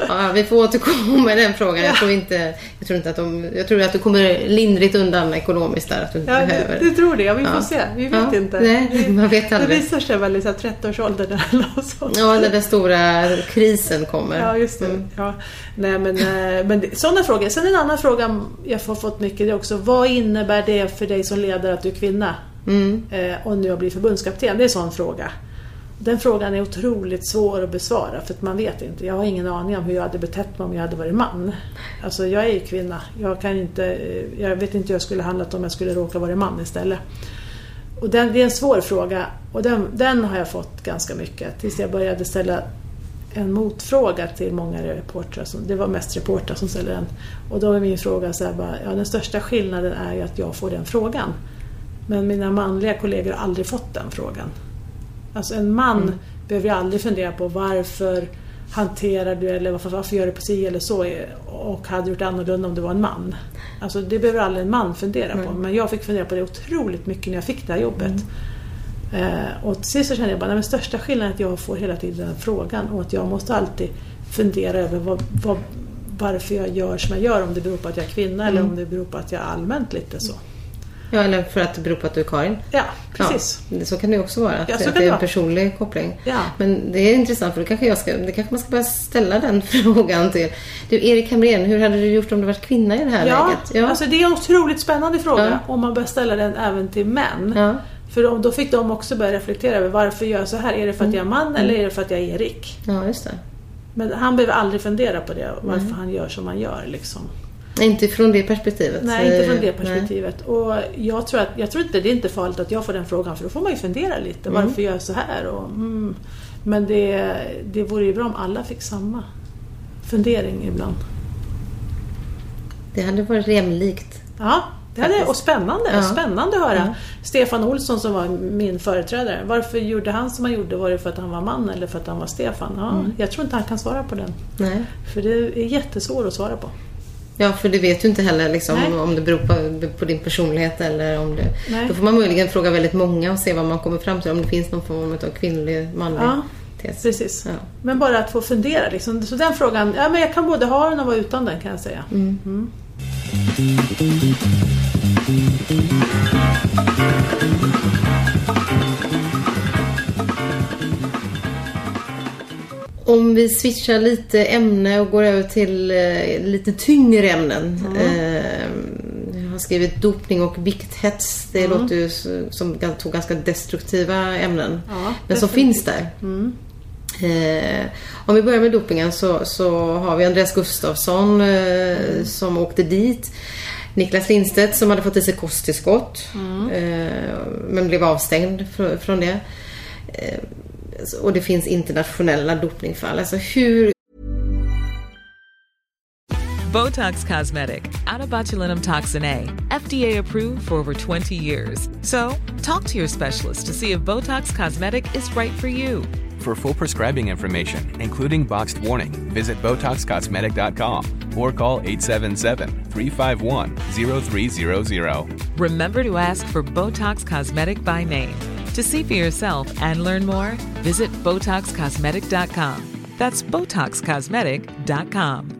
Ja, vi får återkomma med den frågan. Jag tror inte, jag tror inte att de, jag tror att du kommer lindrigt undan ekonomiskt där. Att du inte Ja, behöver. du, tror det? Ja, vi får Ja. se. Vi vet Ja, inte. nej, man vet Det aldrig. visar sig väl i så här 30-årsåldern eller något sånt. Ja, när den stora krisen kommer. Ja, just det. Mm. Ja. Nej, men, eh, men det- sådana frågor. Sen en annan fråga jag har fått mycket det också. Vad innebär det för dig som ledare att du är kvinna? Mm. Eh, och nu har blivit förbundskapten. Det är en sån fråga. Den frågan är otroligt svår att besvara för att man vet inte. Jag har ingen aning om hur jag hade betett mig om jag hade varit man. Alltså jag är ju kvinna. Jag, kan inte, jag vet inte hur jag skulle handlat om jag skulle råka vara man istället. Och den, det är en svår fråga och den, den har jag fått ganska mycket tills jag började ställa en motfråga till många reportrar. Som, det var mest reportrar som ställde den. Och då är min fråga så här bara, ja den största skillnaden är ju att jag får den frågan. Men mina manliga kollegor har aldrig fått den frågan. Alltså en man behöver ju aldrig fundera på varför hanterar du eller varför, varför gör du på si eller så och hade gjort annorlunda om du var en man. Alltså det behöver aldrig en man fundera på. Men jag fick fundera på det otroligt mycket när jag fick det här jobbet. Eh, och till sist så kände jag bara, men största skillnaden är att jag får hela tiden den frågan och att jag måste alltid fundera över vad, vad, varför jag gör som jag gör. Om det beror på att jag är kvinna eller om det beror på att jag är allmänt lite så. Ja, eller för att det beror på att du är Karin. Ja, precis. Ja, så kan det också vara. Att, Ja, att det är en personlig koppling. Ja. Men det är intressant för då kanske, jag ska, det kanske man ska börja ställa den [laughs] frågan till. Du, Erik Hamrén, hur hade du gjort om du varit kvinna i det här Ja, läget? Alltså det är en otroligt spännande fråga Ja. om man börjar ställa den även till män. Ja. För då- fick de också börja reflektera över varför gör jag så här? Är det för att jag är Mm. man eller är det för att jag är Erik? ja, just det. Men han behöver aldrig fundera på det, varför Mm. han gör som han gör. Liksom. Inte från det perspektivet. Nej, inte från det perspektivet. Och jag tror, att, jag tror inte det är inte farligt att jag får den frågan för då får man ju fundera lite. Mm. Varför gör jag så här? Och, mm, men det, det vore ju bra om alla fick samma fundering ibland. Det hade varit jämlikt. Ja, det hade, och spännande. Ja. Spännande att höra. Ja. Stefan Olsson som var min företrädare. Varför gjorde han som han gjorde? Var det för att han var man eller för att han var Stefan? Ja, Mm. Jag tror inte han kan svara på den. Nej. För det är jättesvårt att svara på. Ja, för det vet du inte heller liksom, om det beror på, på din personlighet eller om det... Nej. Då får man möjligen fråga väldigt många och se vad man kommer fram till. Om det finns någon form av kvinnlig, manlig Ja, tes. precis. Ja. Men bara att få fundera. Liksom. Så den frågan, ja, men jag kan både ha den och vara utan den kan jag säga. Mm. Om vi switchar lite ämne och går över till eh, lite tyngre ämnen. Eh, jag har skrivit dopning och vikthets. Det låter ju som två ganska destruktiva ämnen. Ja, men som definitivt. finns där. Eh, om vi börjar med dopingen så, så har vi Andreas Gustafsson eh, som åkte dit. Niklas Lindstedt som hade fått i sig kosttillskott eh, men blev avstängd fr- från det. Och det finns internationella dopningfall. Alltså hur Botox Cosmetic, botulinum toxin A, FDA approved for over 20 years. So, talk to your specialist to see if Botox Cosmetic is right for you. For full prescribing information, including boxed warning, visit BotoxCosmetic.com or call 877-351-0300. Remember to ask for Botox Cosmetic by name. To see for yourself and learn more, visit BotoxCosmetic.com. That's BotoxCosmetic.com.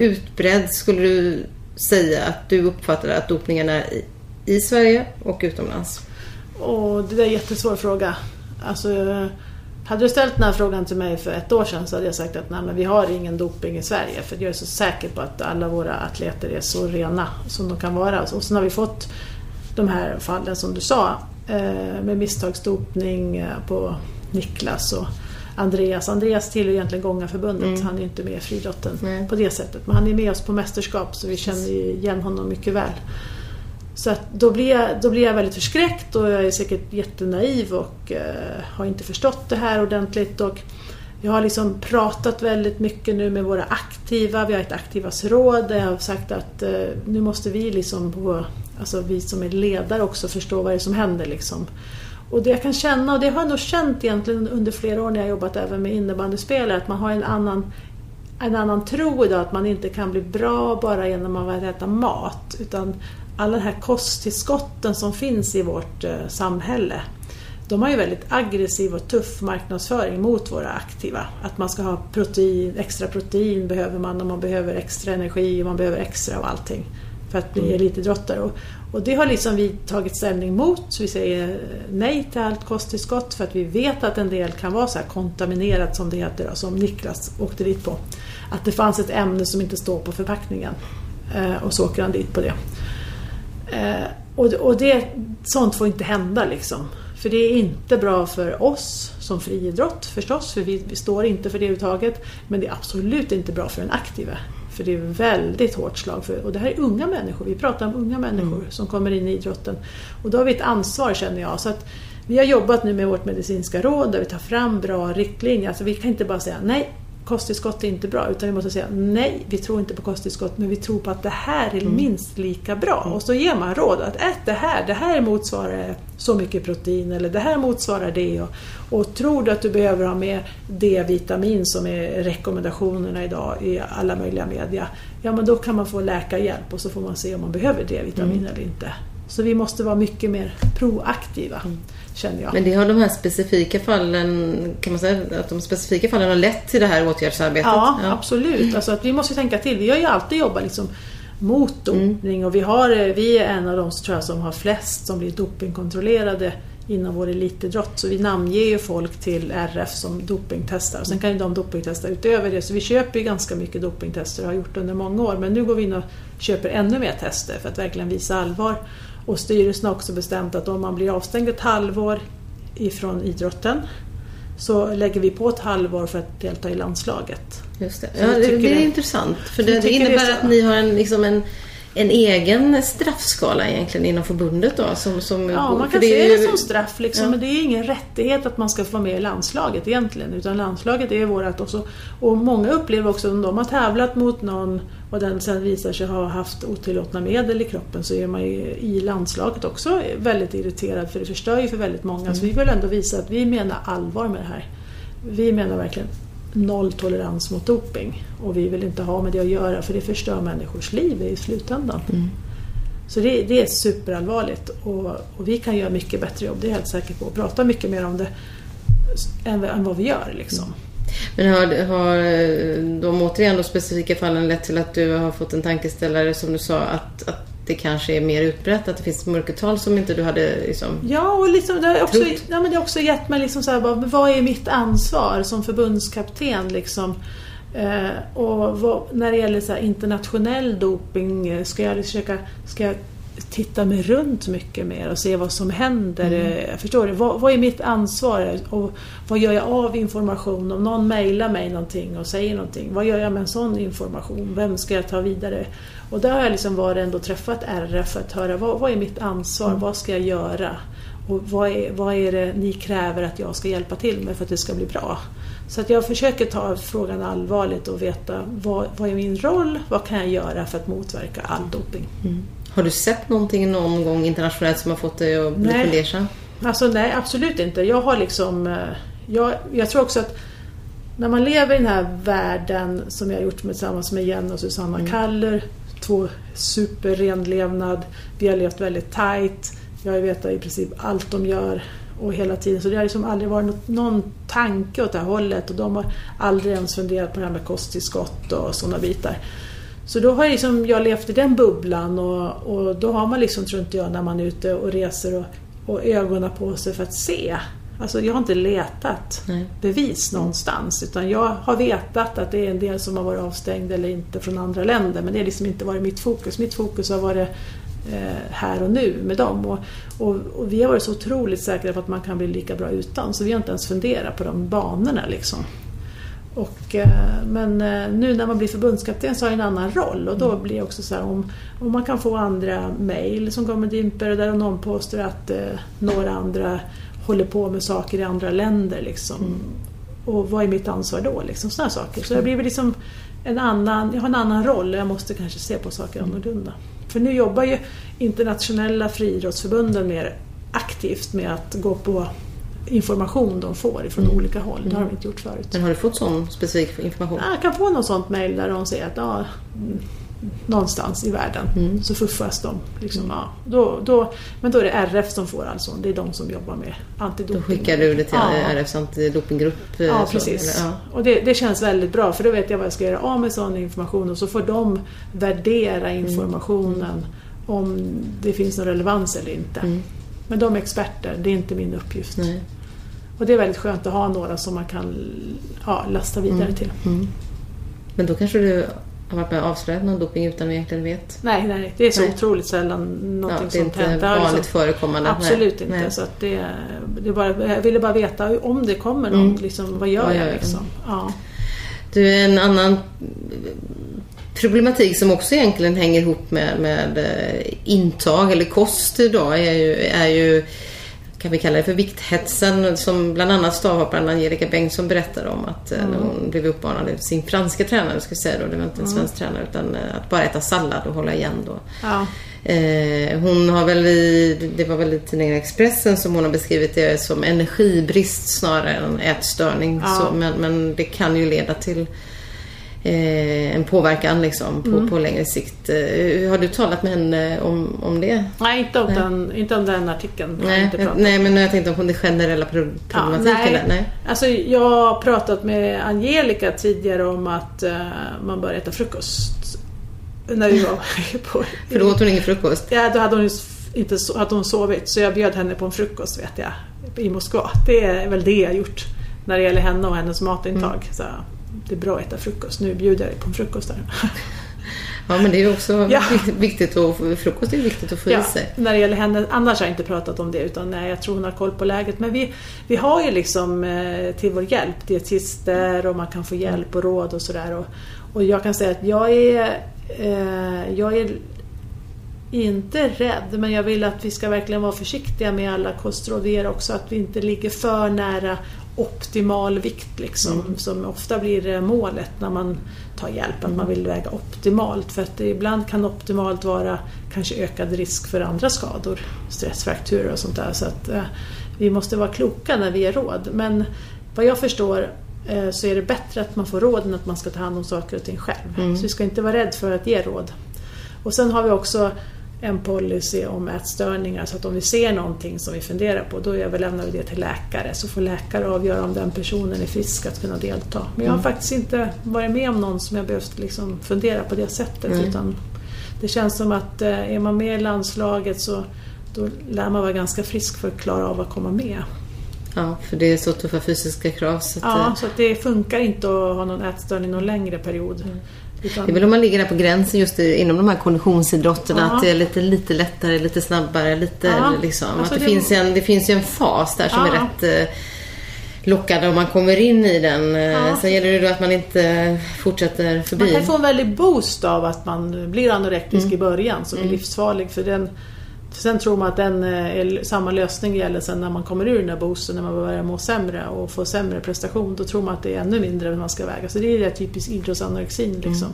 utbredd skulle du säga att du uppfattar att dopningen är i, i Sverige och utomlands? Och det där är en jättesvår fråga. Alltså, hade du ställt den här frågan till mig för ett år sedan så hade jag sagt att nej, men vi har ingen doping i Sverige. För jag är så säker på att alla våra atleter är så rena som de kan vara. Och sen har vi fått de här fallen som du sa eh, med misstagsdopning eh, på Niklas och Andreas. Andreas tillhör egentligen Gångarförbundet. Han är inte med i friidrotten på det sättet. Men han är med oss på mästerskap så vi känner igen honom mycket väl. Så att då, blir jag, då blir jag väldigt förskräckt och jag är säkert jättenaiv och eh, har inte förstått det här ordentligt. Och jag har liksom pratat väldigt mycket nu med våra aktiva, vi har ett aktivas råd där jag har sagt att eh, nu måste vi liksom på, alltså vi som är ledare också förstår vad det är som händer liksom. Och det jag kan känna, och det har jag nog känt egentligen under flera år när jag jobbat även med innebandyspelare, att man har en annan, en annan tro idag att man inte kan bli bra bara genom att äta mat. Utan alla de här kosttillskotten som finns i vårt eh, samhälle de har ju väldigt aggressiv och tuff marknadsföring mot våra aktiva. Att man ska ha protein, extra protein behöver man och man behöver extra energi och man behöver extra av allting för att bli mm. elitidrottare. Och, och det har liksom vi tagit ställning mot. Vi säger nej till allt kosttillskott för att vi vet att en del kan vara så här kontaminerat som det heter, som Niklas åkte dit på. Att det fanns ett ämne som inte står på förpackningen eh, och så åker han dit på det. Eh, och, och det, sånt får inte hända liksom. För det är inte bra för oss som friidrott förstås, för vi, vi står inte för det överhuvudtaget. Men det är absolut inte bra för den aktive. För det är väldigt hårt slag. För, och det här är unga människor, vi pratar om unga människor mm. som kommer in i idrotten. Och då har vi ett ansvar känner jag. Så att vi har jobbat nu med vårt medicinska råd där vi tar fram bra riktlinjer. Alltså vi kan inte bara säga nej, kosttillskott är inte bra. Utan vi måste säga nej, vi tror inte på kosttillskott men vi tror på att det här är mm. minst lika bra. Mm. Och så ger man råd att ät det här, det här motsvarar så mycket protein eller det här motsvarar det. Och, och tror du att du behöver ha med D-vitamin som är rekommendationerna idag i alla möjliga media. Ja men då kan man få läkarhjälp och så får man se om man behöver D-vitamin mm. eller inte. Så vi måste vara mycket mer proaktiva. Mm känner jag. Men det har de här specifika fallen, kan man säga att de specifika fallen har lett till det här åtgärdsarbetet? Ja, ja. absolut. Alltså att vi måste tänka till. Vi har ju alltid jobbat liksom mot dopning mm. och vi, har, vi är en av de tror jag, som har flest som blir dopingkontrollerade inom vår elitidrott. Så vi namnger ju folk till RF som dopingtestar. Sen kan ju de dopingtesta utöver det. Så vi köper ju ganska mycket dopingtester och har gjort under många år. Men nu går vi in och köper ännu mer tester för att verkligen visa allvar. Och styrelsen har också bestämt att om man blir avstängd ett halvår ifrån idrotten så lägger vi på ett halvår för att delta i landslaget. Just det, ja, det, det, är det, intressant. För det, det innebär det att ni har en, liksom en, en egen straffskala egentligen inom förbundet då? Som, som, ja, man kan se det som straff liksom, ja. men det är ingen rättighet att man ska få vara med i landslaget egentligen. Utan landslaget är vårt också. Och många upplever också om de har tävlat mot någon och den sen visar sig ha haft otillåtna medel i kroppen så är man ju i landslaget också väldigt irriterad för det förstör ju för väldigt många. Mm. Så vi vill ändå visa att vi menar allvar med det här. Vi menar verkligen nolltolerans mot doping och vi vill inte ha med det att göra för det förstör människors liv i slutändan. Mm. Så det, det, är superallvarligt och, och, vi kan göra mycket bättre jobb, det är jag helt säker på. Och prata mycket mer om det än, än vad vi gör. Liksom. Mm. Men har, har de återigen de specifika fallen lett till att du har fått en tankeställare som du sa att, att det kanske är mer utbrett, att det finns mörkertal som inte du hade liksom Ja, och liksom, det, har också, ja, men det har också gett mig liksom så här, vad, vad är mitt ansvar som förbundskapten liksom? Eh, och vad, när det gäller så internationell doping, eh, ska jag försöka ska jag titta mig runt mycket mer och se vad som händer. Mm. Förstår du? Vad, vad, är mitt ansvar? Och vad gör jag av information? Om någon mejlar mig någonting och säger någonting, vad gör jag med en sån information? Vem ska jag ta vidare? Och där har jag liksom varit ändå träffat RF för att höra vad, vad är mitt ansvar? Mm. Vad ska jag göra? Och vad är, vad är det ni kräver att jag ska hjälpa till med för att det ska bli bra? Så att jag försöker ta frågan allvarligt och veta vad, vad är min roll? Vad kan jag göra för att motverka all doping? Mm. Har du sett någonting någon gång internationellt som har fått dig att bli fundersam? Alltså, nej, absolut inte. Jag har liksom... Eh, jag, jag tror också att när man lever i den här världen som jag har gjort tillsammans med Jenny och Susanna mm. Kaller, två superrenlevnad, vi har levt väldigt tight, jag vet i princip allt de gör och hela tiden. Så det har liksom aldrig varit något, någon tanke åt det här hållet och de har aldrig ens funderat på det här med kosttillskott och sådana bitar. Så då har jag, liksom, jag levt i den bubblan och, och då har man liksom, tror inte jag, när man är ute och reser och, och ögonen på sig för att se. Alltså jag har inte letat Nej. bevis någonstans utan jag har vetat att det är en del som har varit avstängd eller inte från andra länder men det har liksom inte varit mitt fokus. Mitt fokus har varit eh, här och nu med dem. Och, och, och, vi har varit så otroligt säkra på att man kan bli lika bra utan så vi har inte ens funderat på de banorna. Liksom. Och, eh, men eh, nu när man blir förbundskapten så har jag en annan roll och då blir det också så här om, om man kan få andra mejl som kommer dimper där någon påstår att eh, några andra håller på med saker i andra länder. Liksom. Och vad är mitt ansvar då? Liksom, sådana saker. Så det blir liksom en annan, jag har en annan roll och jag måste kanske se på saker annorlunda. För nu jobbar ju internationella friidrottsförbunden mer aktivt med att gå på information de får från olika håll. Det har de inte gjort förut. Men har du fått sån specifik information? Ja, Jag kan få något sånt mejl där de säger att ja, mm, någonstans i världen Mm. så fuffas de. Liksom, ja. då, då, men då är det RF som får alltså, det är de som jobbar med antidoping. Då skickar du det till Ja. RFs antidopinggrupp? eh, Ja, så, precis. eller? Ja. Och det, det känns väldigt bra för då vet jag vad jag ska göra av med sån information och så får de värdera Mm. informationen om det finns någon relevans eller inte. Men de är experter, det är inte min uppgift. Mm. Nej. Och det är väldigt skönt att ha några som man kan ja, lasta vidare Mm. till. Men då kanske du har varit med och avslöjat någon doping utan att egentligen vet? Nej, nej, det är så Nej. otroligt sällan någonting Ja, det är inte har vanligt liksom- förekommande. Absolut Nej. inte. Nej. Så att det, det bara, jag ville bara veta om det kommer någon, Mm. liksom, vad gör gör jag? liksom? Ja. Du, en annan problematik som också egentligen hänger ihop med, med eh, intag eller kost idag är ju, är ju kan vi kalla det för vikthetsen som bland annat stavhopparen Angelica Bengtsson berättade om att mm. när hon blev uppmanad av sin franska tränare, ska säga då, det var inte en svensk tränare, utan eh, att bara äta sallad och hålla igen då. Ja. Eh, hon har väl i, det var väl i tidningen Expressen som hon har beskrivit det som energibrist snarare än ätstörning. Ja. Så, men, men det kan ju leda till eh, en påverkan liksom på, Mm. på längre sikt. Eh, har du talat med henne om, om det? Nej, inte om, Nej. Den, inte om den artikeln. har jag Nej, nej, men jag tänkte om det generella pro- Ja, problematiken. nej. nej. Alltså, jag har pratat med Angelica tidigare om att eh, man bör äta frukost. När vi var [laughs] på... För då åt hon ingen frukost. Ja, då hade hon inte so- hade hon sovit så jag bjöd henne på en frukost vet jag i Moskva. Det är väl det jag gjort när det gäller henne och hennes matintag. Mm. Så, det är bra att äta frukost. Nu bjuder jag dig på en frukost där. [laughs] Ja, men det är också Ja. viktigt, att, frukost är viktigt att få i Ja, sig. när det gäller henne, annars har jag inte pratat om det utan nej, jag tror hon har koll på läget. Men vi, vi har ju liksom eh, till vår hjälp dietister och man kan få hjälp och råd och sådär. Och, och jag kan säga att jag är, eh, jag är inte rädd men jag vill att vi ska verkligen vara försiktiga med alla kostråd ger också. Att vi inte ligger för nära optimal vikt liksom, som ofta blir eh, målet när man tar hjälp. Att man vill väga optimalt för att ibland kan optimalt vara kanske ökad risk för andra skador, stressfrakturer och sånt där. Så att eh, vi måste vara kloka när vi ger råd. Men vad jag förstår eh, så är det bättre att man får råd än att man ska ta hand om saker och ting själv. Så vi ska inte vara rädd för att ge råd. Och sen har vi också en policy om ätstörningar så att om vi ser någonting som vi funderar på då överlämnar vi det till läkare så får läkare avgöra om den personen är frisk att kunna delta. Men jag har faktiskt inte varit med om någon som jag behövt liksom fundera på det sättet utan det känns som att eh, är man med i landslaget så då lär man vara ganska frisk för att klara av att komma med. Ja, för det är så tuffa fysiska krav. Så att, Ja, eh, så att det funkar inte att ha någon ätstörning någon längre period. Utan, Det är väl om man ligger där på gränsen just i, inom de här konditionsidrotterna. Ja. Att det är lite, lite lättare, lite snabbare. Lite, Ja. liksom, Alltså att det, det- finns en, det finns ju en fas där som Ja. är rätt eh, lockande om man kommer in i den. Eh, Ja. Sen gäller det då att man inte fortsätter Man förbi. kan få en väldig boost av att man blir anorektisk Mm. i början som är livsfarlig. För den, sen tror man att den eh, är, samma lösning gäller sen när man kommer ur den där boosten, när man börjar må sämre och får sämre prestation. Då tror man att det är ännu mindre än man ska väga. Så det är det typiskt idrottsanorexin. Liksom. Mm.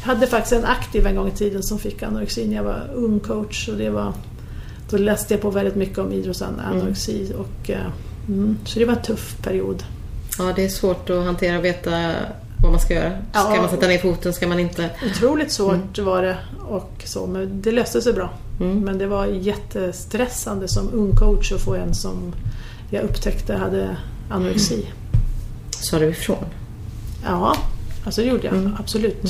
Jag hade faktiskt en aktiv en gång i tiden som fick anorexin. Jag var ung coach och det var, då läste jag på väldigt mycket om idrottsanorexi. Och, eh, mm, så det var en tuff period. Ja, det är svårt att hantera och veta vad man ska göra. Ska Ja. man sätta ner foten? Ska man inte? Otroligt svårt var det och så, men det löste sig bra. Mm. Men det var jättestressande som ung coach att få en som jag upptäckte hade anorexi. Sa du ifrån? Ja, alltså det gjorde jag Mm. absolut.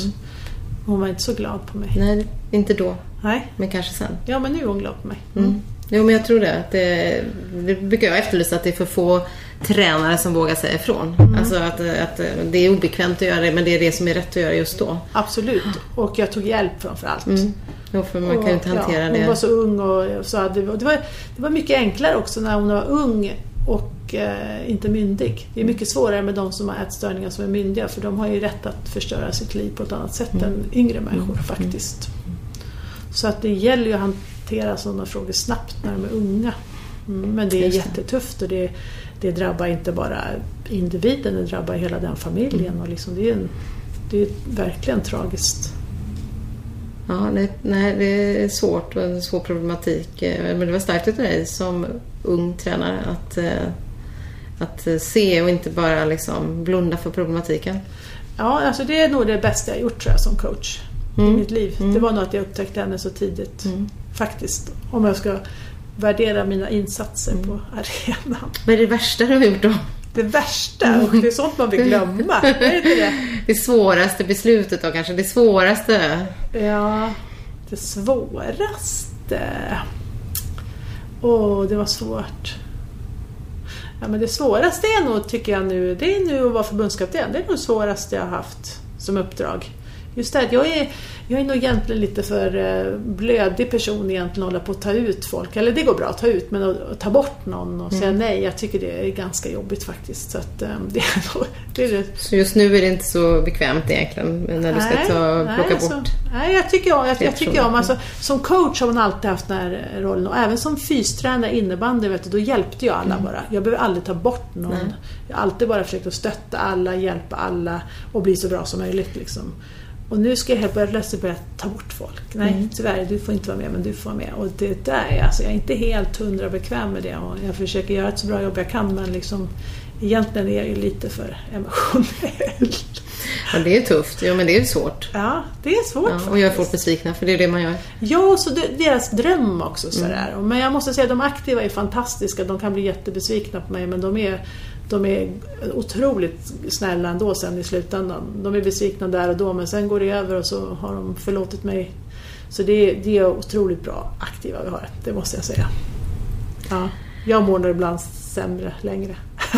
Hon var inte så glad på mig. Nej, inte då. Nej, Men kanske sen. ja men nu är hon glad på mig. Mm. Jo, men jag tror det. Att det. Det brukar jag efterlysa att det är för få tränare som vågar säga ifrån. Mm. Alltså att, att det är obekvämt att göra det, men det är det som är rätt att göra just då. Absolut, och jag tog hjälp framför allt. Mm. Jo, för man kan ju inte Och, hantera ja, det. Hon var så ung och så hade, och det, var, det var mycket enklare också när hon var ung och och eh, inte myndig. Det är mycket svårare med de som har ätstörningar som är myndiga för de har ju rätt att förstöra sitt liv på ett annat sätt Mm. än yngre människor faktiskt. Så att det gäller ju att hantera sådana frågor snabbt när de är unga. Mm, Men det är jättetufft och det, det drabbar inte bara individen, det drabbar hela den familjen. Och liksom det, är en, det är verkligen tragiskt. Ja, det, nej, det är svårt och en svår problematik. Eh, Men det var starkt av dig som ung tränare att, eh, att eh, se och inte bara liksom blunda för problematiken. Ja, alltså det är nog det bästa jag gjort tror jag som coach i Mm. mitt liv. Det var nog att jag upptäckte henne så tidigt. Faktiskt. Om jag ska värdera mina insatser Mm. på arenan. Vad är det värsta du har gjort då? Det värsta, och det är sånt man vill glömma. [laughs] Är det det? Det svåraste beslutet då kanske? Det svåraste? Ja, det svåraste... Åh, det var svårt. Ja, men det svåraste är nog, tycker jag nu, det är nu att vara förbundskapten. Det är nog det svåraste jag har haft som uppdrag. Just det, jag är, jag är nog egentligen lite för eh, blödig person egentligen att hålla på att ta ut folk. Eller det går bra att ta ut, men att, ta bort någon och säga nej, jag tycker det är ganska jobbigt faktiskt. Så att, eh, [laughs] det är nog... Det är det Så just nu är det inte så bekvämt egentligen när du ska Nej, ta, nej, plocka alltså, bort. nej, jag tycker om, jag, jag tycker om alltså, Som coach har man alltid haft den här rollen och även som fystränare innebandy, vet du, då hjälpte jag alla bara. Jag behöver aldrig ta bort någon. Mm. Nej. Jag har alltid bara försökt att stötta alla, hjälpa alla och bli så bra som möjligt. Liksom. Och nu ska jag helt plötsligt börja ta bort folk. Nej, Mm. tyvärr, du får inte vara med, men du får vara med. Och det där, är- alltså, jag är inte helt hundra bekväm med det och jag försöker göra ett så bra jobb jag kan, men liksom Egentligen är jag ju lite för emotionell. Ja, det är tufft. Ja, men det är svårt. Ja, det är svårt Ja, och gör folk besvikna, för det är det man gör. Ja, så det, deras dröm också Mm. sådär. Men jag måste säga de aktiva är fantastiska. De kan bli jättebesvikna på mig men de är, de är otroligt snälla ändå sen i slutändan. De är besvikna där och då men sen går det över och så har de förlåtit mig. Så det, är- det är otroligt bra aktiva vi har, det måste jag säga. Ja, jag mår nog ibland sämre längre. [laughs]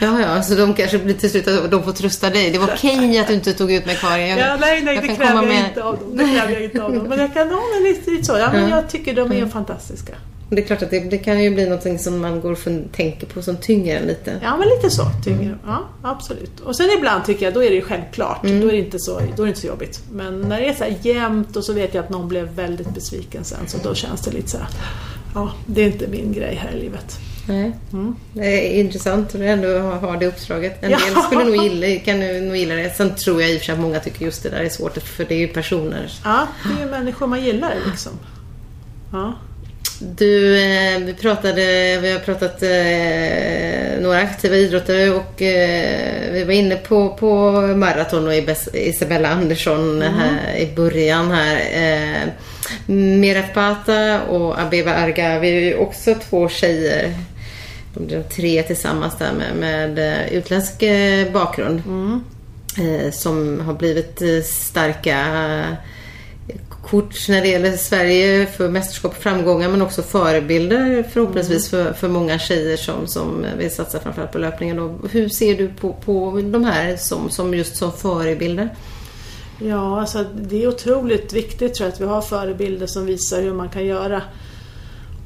Ja, ja, så de kanske blir till slut att de får trösta dig. Det var okej att du inte tog ut mig Karin. Jag, Ja, nej, nej, jag det kräver jag med- inte av dem. Det kräver jag inte av dem. Men jag kan ha lite, lite så. Ja, men Ja. jag tycker de är fantastiska. Det är klart att det, det kan ju bli något som man går och tänker på som tynger en lite. Ja, men lite så tycker jag. Ja, absolut. Och sen ibland tycker jag, då är det ju självklart. Då, är det inte så, då är inte så jobbigt. Men när det är så här jämnt och så vet jag att någon blev väldigt besviken sen, så då känns det lite så här, ja, det är inte min grej här i livet. Nej. Det är intressant att du ändå har det uppdraget. En Ja. del skulle nog gilla, kan nog gilla det. Sen tror jag i och för sig att många tycker just det där är svårt, för det är ju personer. Ja, det är ju människor man gillar liksom. Ja. Du, eh, vi pratade, vi har pratat eh, några aktiva idrottare och eh, vi var inne på, på maraton och Isabella Andersson här i början här. Eh, Meraf Pata och Abeba Arga, vi är ju också två tjejer. De blir tre tillsammans där med, med eh, utländsk eh, bakgrund. Eh, som har blivit starka kort när det gäller Sverige för mästerskap och framgångar men också förebilder förhoppningsvis för, för många tjejer som, som vill satsa framförallt på löpningen. Och hur ser du på, på de här som, som just som förebilder? Ja, alltså det är otroligt viktigt tror jag att vi har förebilder som visar hur man kan göra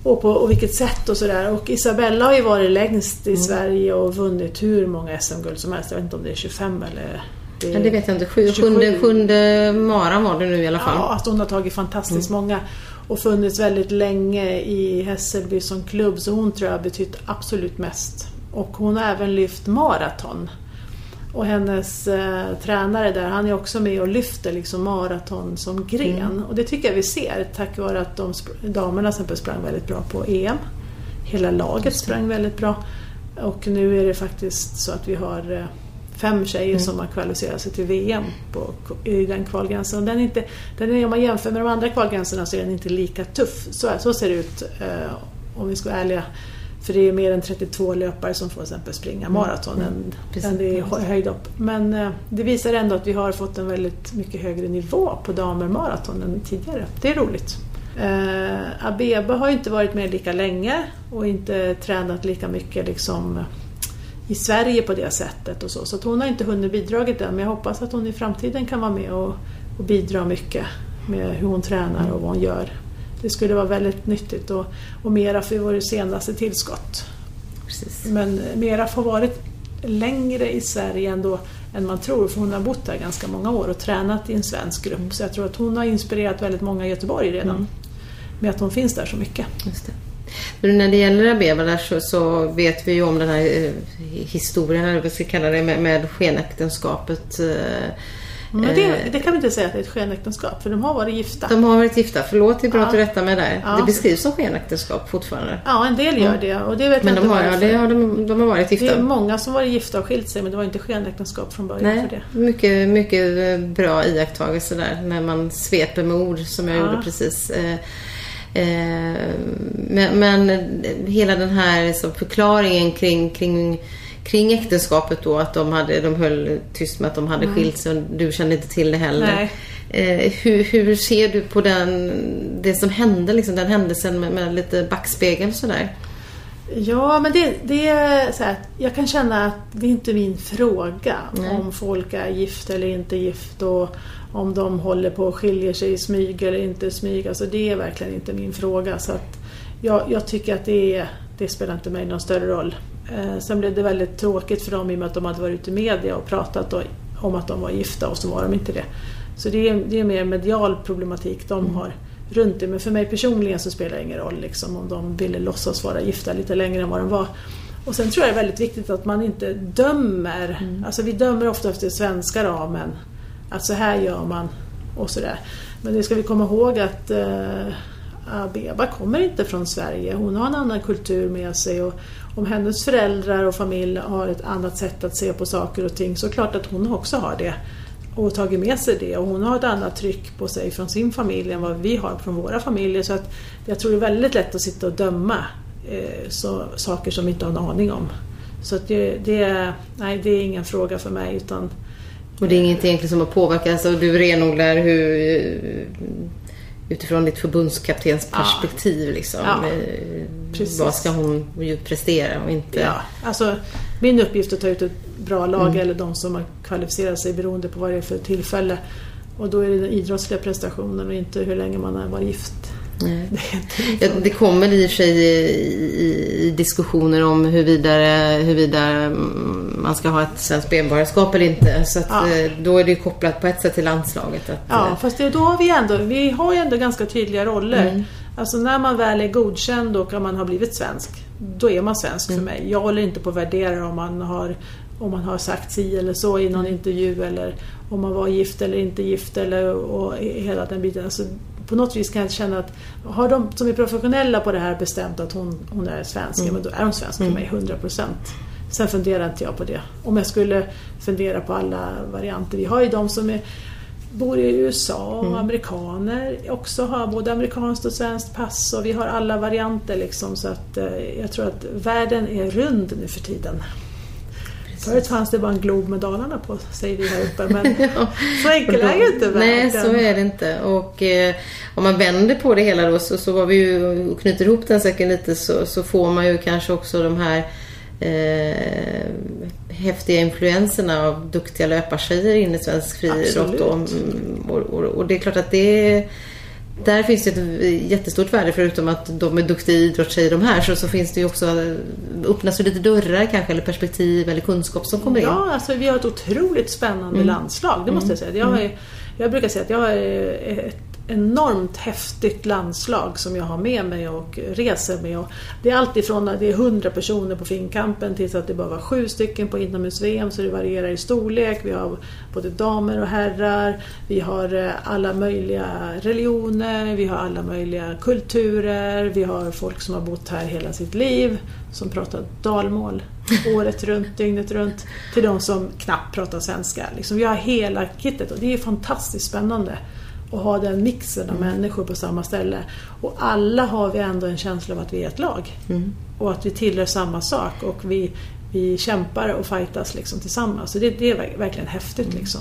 och på och vilket sätt och sådär. Och Isabella har ju varit längst i Sverige och vunnit hur många SM-guld som helst. Jag vet inte om det är 25 eller... Ja, det vet jag inte. Sju, 27. sjunde, sjunde maran var det nu i alla fall. Ja, att hon har tagit fantastiskt många och funnits väldigt länge i Hässelby som klubb så hon tror jag har betytt absolut mest. Och hon har även lyft maraton. Och hennes eh, tränare där, han är också med och lyfter liksom maraton som gren. Och det tycker jag vi ser tack vare att de damerna exempel sprang väldigt bra på EM. Hela laget sprang väldigt bra. Och nu är det faktiskt så att vi har eh, fem tjejer som har kvalificerat sig till VM på, i den kvalgränsen. Den är inte, den är, om man jämför med de andra kvalgränserna så är den inte lika tuff. Så, så ser det ut eh, om vi ska vara ärliga. För det är mer än 32 löpare som får exempel springa maraton än, Precis. än det är hö- höjdhopp. Men eh, det visar ändå att vi har fått en väldigt mycket högre nivå på damer maraton än tidigare. Det är roligt. Eh, Abeba har inte varit med lika länge och inte tränat lika mycket liksom, i Sverige på det sättet. och Så Så hon har inte hunnit bidragit än men jag hoppas att hon i framtiden kan vara med och, och bidra mycket med hur hon tränar och vad hon gör. Det skulle vara väldigt nyttigt och, och mera för vår senaste tillskott. precis. Men Meraf har varit längre i Sverige ändå än man tror för hon har bott där ganska många år och tränat i en svensk grupp. Så jag tror att hon har inspirerat väldigt många i Göteborg redan med att hon finns där så mycket. Just det. Men när det gäller där så, så vet vi ju om den här eh, historien, eller vad vi ska kalla det, med, med skenäktenskapet. Eh, Men det, eh, det kan vi inte säga att det är ett skenäktenskap för de har varit gifta. de har varit gifta. Förlåt, vi bröt Ja. rätta mig där. Ja. Det beskrivs som skenäktenskap fortfarande. Ja, en del gör det och det vet Men jag de inte har, ja, varför. det har de, de har varit Det är gifta. många som varit gifta och skilt sig men det var inte skenäktenskap från början för Nej, det. mycket, mycket eh, bra iakttagelse där när man sveper med ord som jag Ja. gjorde precis. Eh, Men, men hela den här så förklaringen kring, kring, kring äktenskapet då att de, hade, de höll tyst med att de hade skilt sig och du kände inte till det heller. Mm. Eh, hur, hur ser du på den, det som hände, liksom, den händelsen med, med lite backspegel sådär? Ja, men det, det är så här, jag kan känna att det är inte min fråga Nej. om folk är gift eller inte gift och om de håller på och skiljer sig i smyg eller inte smyg. Alltså det är verkligen inte min fråga. Så att jag, jag tycker att det, är, det spelar inte mig någon större roll. Eh, sen blev det väldigt tråkigt för dem i och med att de hade varit ute i media och pratat om att de var gifta och så var de inte det. Så det är, det är mer medial problematik de har runt det. Men för mig personligen så spelar det ingen roll liksom, om de ville låtsas vara gifta lite längre än vad de var. Och sen tror jag det är väldigt viktigt att man inte dömer. Alltså vi dömer ofta efter svenska ramen. Att så här gör man och sådär. Men det ska vi komma ihåg att eh, Abeba kommer inte från Sverige. Hon har en annan kultur med sig. Och om hennes föräldrar och familj har ett annat sätt att se på saker och ting så är det klart att hon också har det. Och tagit med sig det. Och hon har ett annat tryck på sig från sin familj än vad vi har från våra familjer. Så att jag tror det är väldigt lätt att sitta och döma eh, så, saker som vi inte har en aning om. Så att det, det, är- nej, det är ingen fråga för mig. utan och det är inget egentligen som har påverkat, alltså du renodlar hur eh, utifrån ditt förbundskaptens Ja. perspektiv liksom. Ja, Eh, precis. Vad ska hon prestera och inte... Ja, alltså min uppgift är att ta ut ett bra lag Mm. eller de som har kvalificerat sig beroende på vad det är för tillfälle. Och då är det den idrottsliga prestationen och inte hur länge man har varit gift. [laughs] Ja, det kommer i och för sig i, i, diskussioner om huruvida, huruvida mm, man ska ha ett svenskt medborgarskap eller inte. Så Ja. eh, då är det kopplat på ett sätt till landslaget. Att, Ja, eh, fast det, då har vi ändå, vi har ju ändå ganska tydliga roller. Mm. Alltså när man väl är godkänd och man har blivit svensk, då är man svensk Mm. för mig. Jag håller inte på att värdera om man har, om man har sagt si eller så i någon intervju eller om man var gift eller inte gift eller och hela den biten. Alltså, på något vis kan jag känna att har de som är professionella på det här bestämt att hon, hon är svensk, Mm. men då är hon svensk för mig 100%. Sen funderar inte jag på det. Om jag skulle fundera på alla varianter. Vi har ju de som är bor i USA och amerikaner också har både amerikanskt och svenskt pass och vi har alla varianter liksom så att eh, jag tror att världen är rund nu för tiden. Förut fanns det bara en glob med Dalarna på, säger vi här uppe, men [laughs] så enkel är ju inte världen. Nej, så är det inte. Och eh, om man vänder på det hela då så, så var vi ju, och knyter ihop den säkert lite så, så får man ju kanske också de här eh, häftiga influenserna av duktiga löpartjejer in i svensk friidrott. då. Mm, Och, och, och det är klart att det där finns det ett jättestort värde förutom att de är duktiga idrottstjejer de här så, så finns det ju också öppnas ju lite dörrar kanske eller perspektiv eller kunskap som kommer in. Ja, alltså vi har ett otroligt spännande Mm. landslag, det måste jag säga. Jag, är, jag brukar säga att jag har ett enormt häftigt landslag som jag har med mig och reser med. Och det är alltifrån att det är 100 personer på finkampen tills att det bara var sju stycken på inomhus-VM så det varierar i storlek. Vi har både damer och herrar, vi har eh, alla möjliga religioner, vi har alla möjliga kulturer, vi har folk som har bott här hela sitt liv som pratar dalmål året runt, [laughs] dygnet runt till de som knappt pratar svenska. Liksom, vi har hela kittet och det är fantastiskt spännande att ha den mixen av människor på samma ställe. Och alla har vi ändå en känsla av att vi är ett lag. Och att vi tillhör samma sak och vi, vi kämpar och fightas liksom tillsammans. Så det, det är verk- verkligen häftigt. Liksom.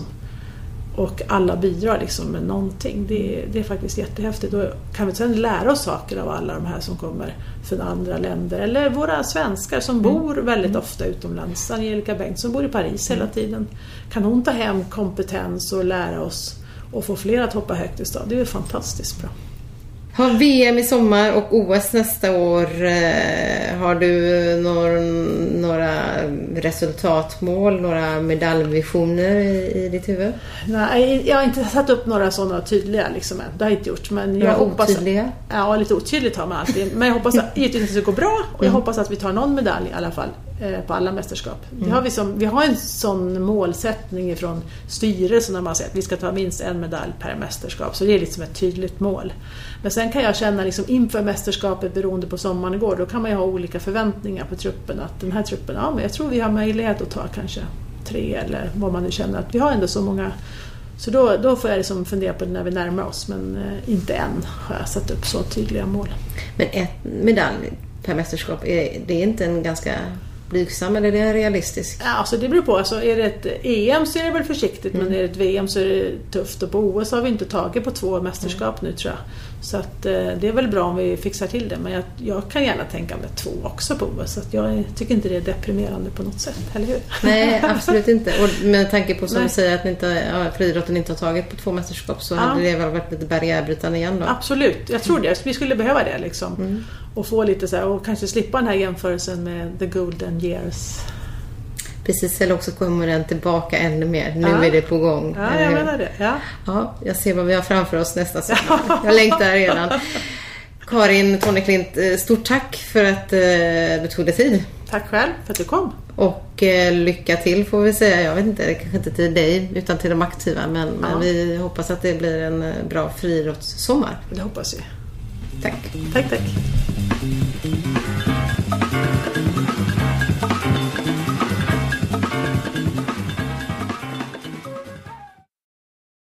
Och alla bidrar liksom med någonting. Det, är- det är faktiskt jättehäftigt. Och kan vi sedan lära oss saker av alla de här som kommer från andra länder. Eller våra svenskar som bor väldigt ofta utomlands. Angelica Bengtsson bor i Paris hela tiden. Kan hon ta hem kompetens och lära oss och få fler att hoppa högt i stad? Det är fantastiskt bra. Har VM i sommar och OS nästa år. Eh, har du någon, några resultatmål, några medaljvisioner i, i ditt huvud? Nej, jag har inte satt upp några sådana tydliga liksom än. Det har jag inte gjort. Men jag hoppas... otydliga? Ja, lite otydligt har man alltid. Men jag hoppas att, givetvis att det går bra och Mm. jag hoppas att vi tar någon medalj i alla fall på alla mästerskap. Det har vi, som, vi har en sån målsättning från styrelsen när man säger att vi ska ta minst en medalj per mästerskap. Så det är liksom ett tydligt mål. Men sen kan jag känna liksom inför mästerskapet beroende på sommaren igår, då kan man ju ha olika förväntningar på truppen. Att den här truppen, ja men jag tror vi har möjlighet att ta kanske tre eller vad man nu känner att vi har ändå så många så då, då får jag liksom fundera på det när vi närmar oss men eh, inte än har jag satt upp så tydliga mål. Men ett medalj per mästerskap, är det är inte en ganska blygsam eller är det realistisk? Ja, alltså det beror på. Alltså, är det ett EM så är det väl försiktigt men är det ett VM så är det tufft och på OS har vi inte tagit på två mästerskap nu tror jag. Så att, eh, det är väl bra om vi fixar till det men jag, jag kan gärna tänka mig två också på OS. Så jag tycker inte det är deprimerande på något sätt, eller hur? Nej, absolut inte. Och med tanke på som du säger att inte, ja, friidrotten inte har tagit på två mästerskap så Ja. hade det väl varit lite barriärbrytande igen då? Absolut, jag tror det. Vi skulle behöva det liksom. Och få lite så här, och kanske slippa den här jämförelsen med the golden years. Precis, eller också kommer den tillbaka ännu mer. Nu Ja. är det på gång. Ja, jag menar det. Ja. Ja, jag ser vad vi har framför oss nästa [laughs] sommar. Jag längtar redan. Karin Torneklint, eh, stort tack för att eh, du tog dig tid. Tack själv för att du kom. Och eh, lycka till får vi säga. Jag vet inte, kanske inte till dig utan till de aktiva. Men, men Ja. vi hoppas att det blir en bra friidrottssommar. Det hoppas vi. Tack. Tack, tack.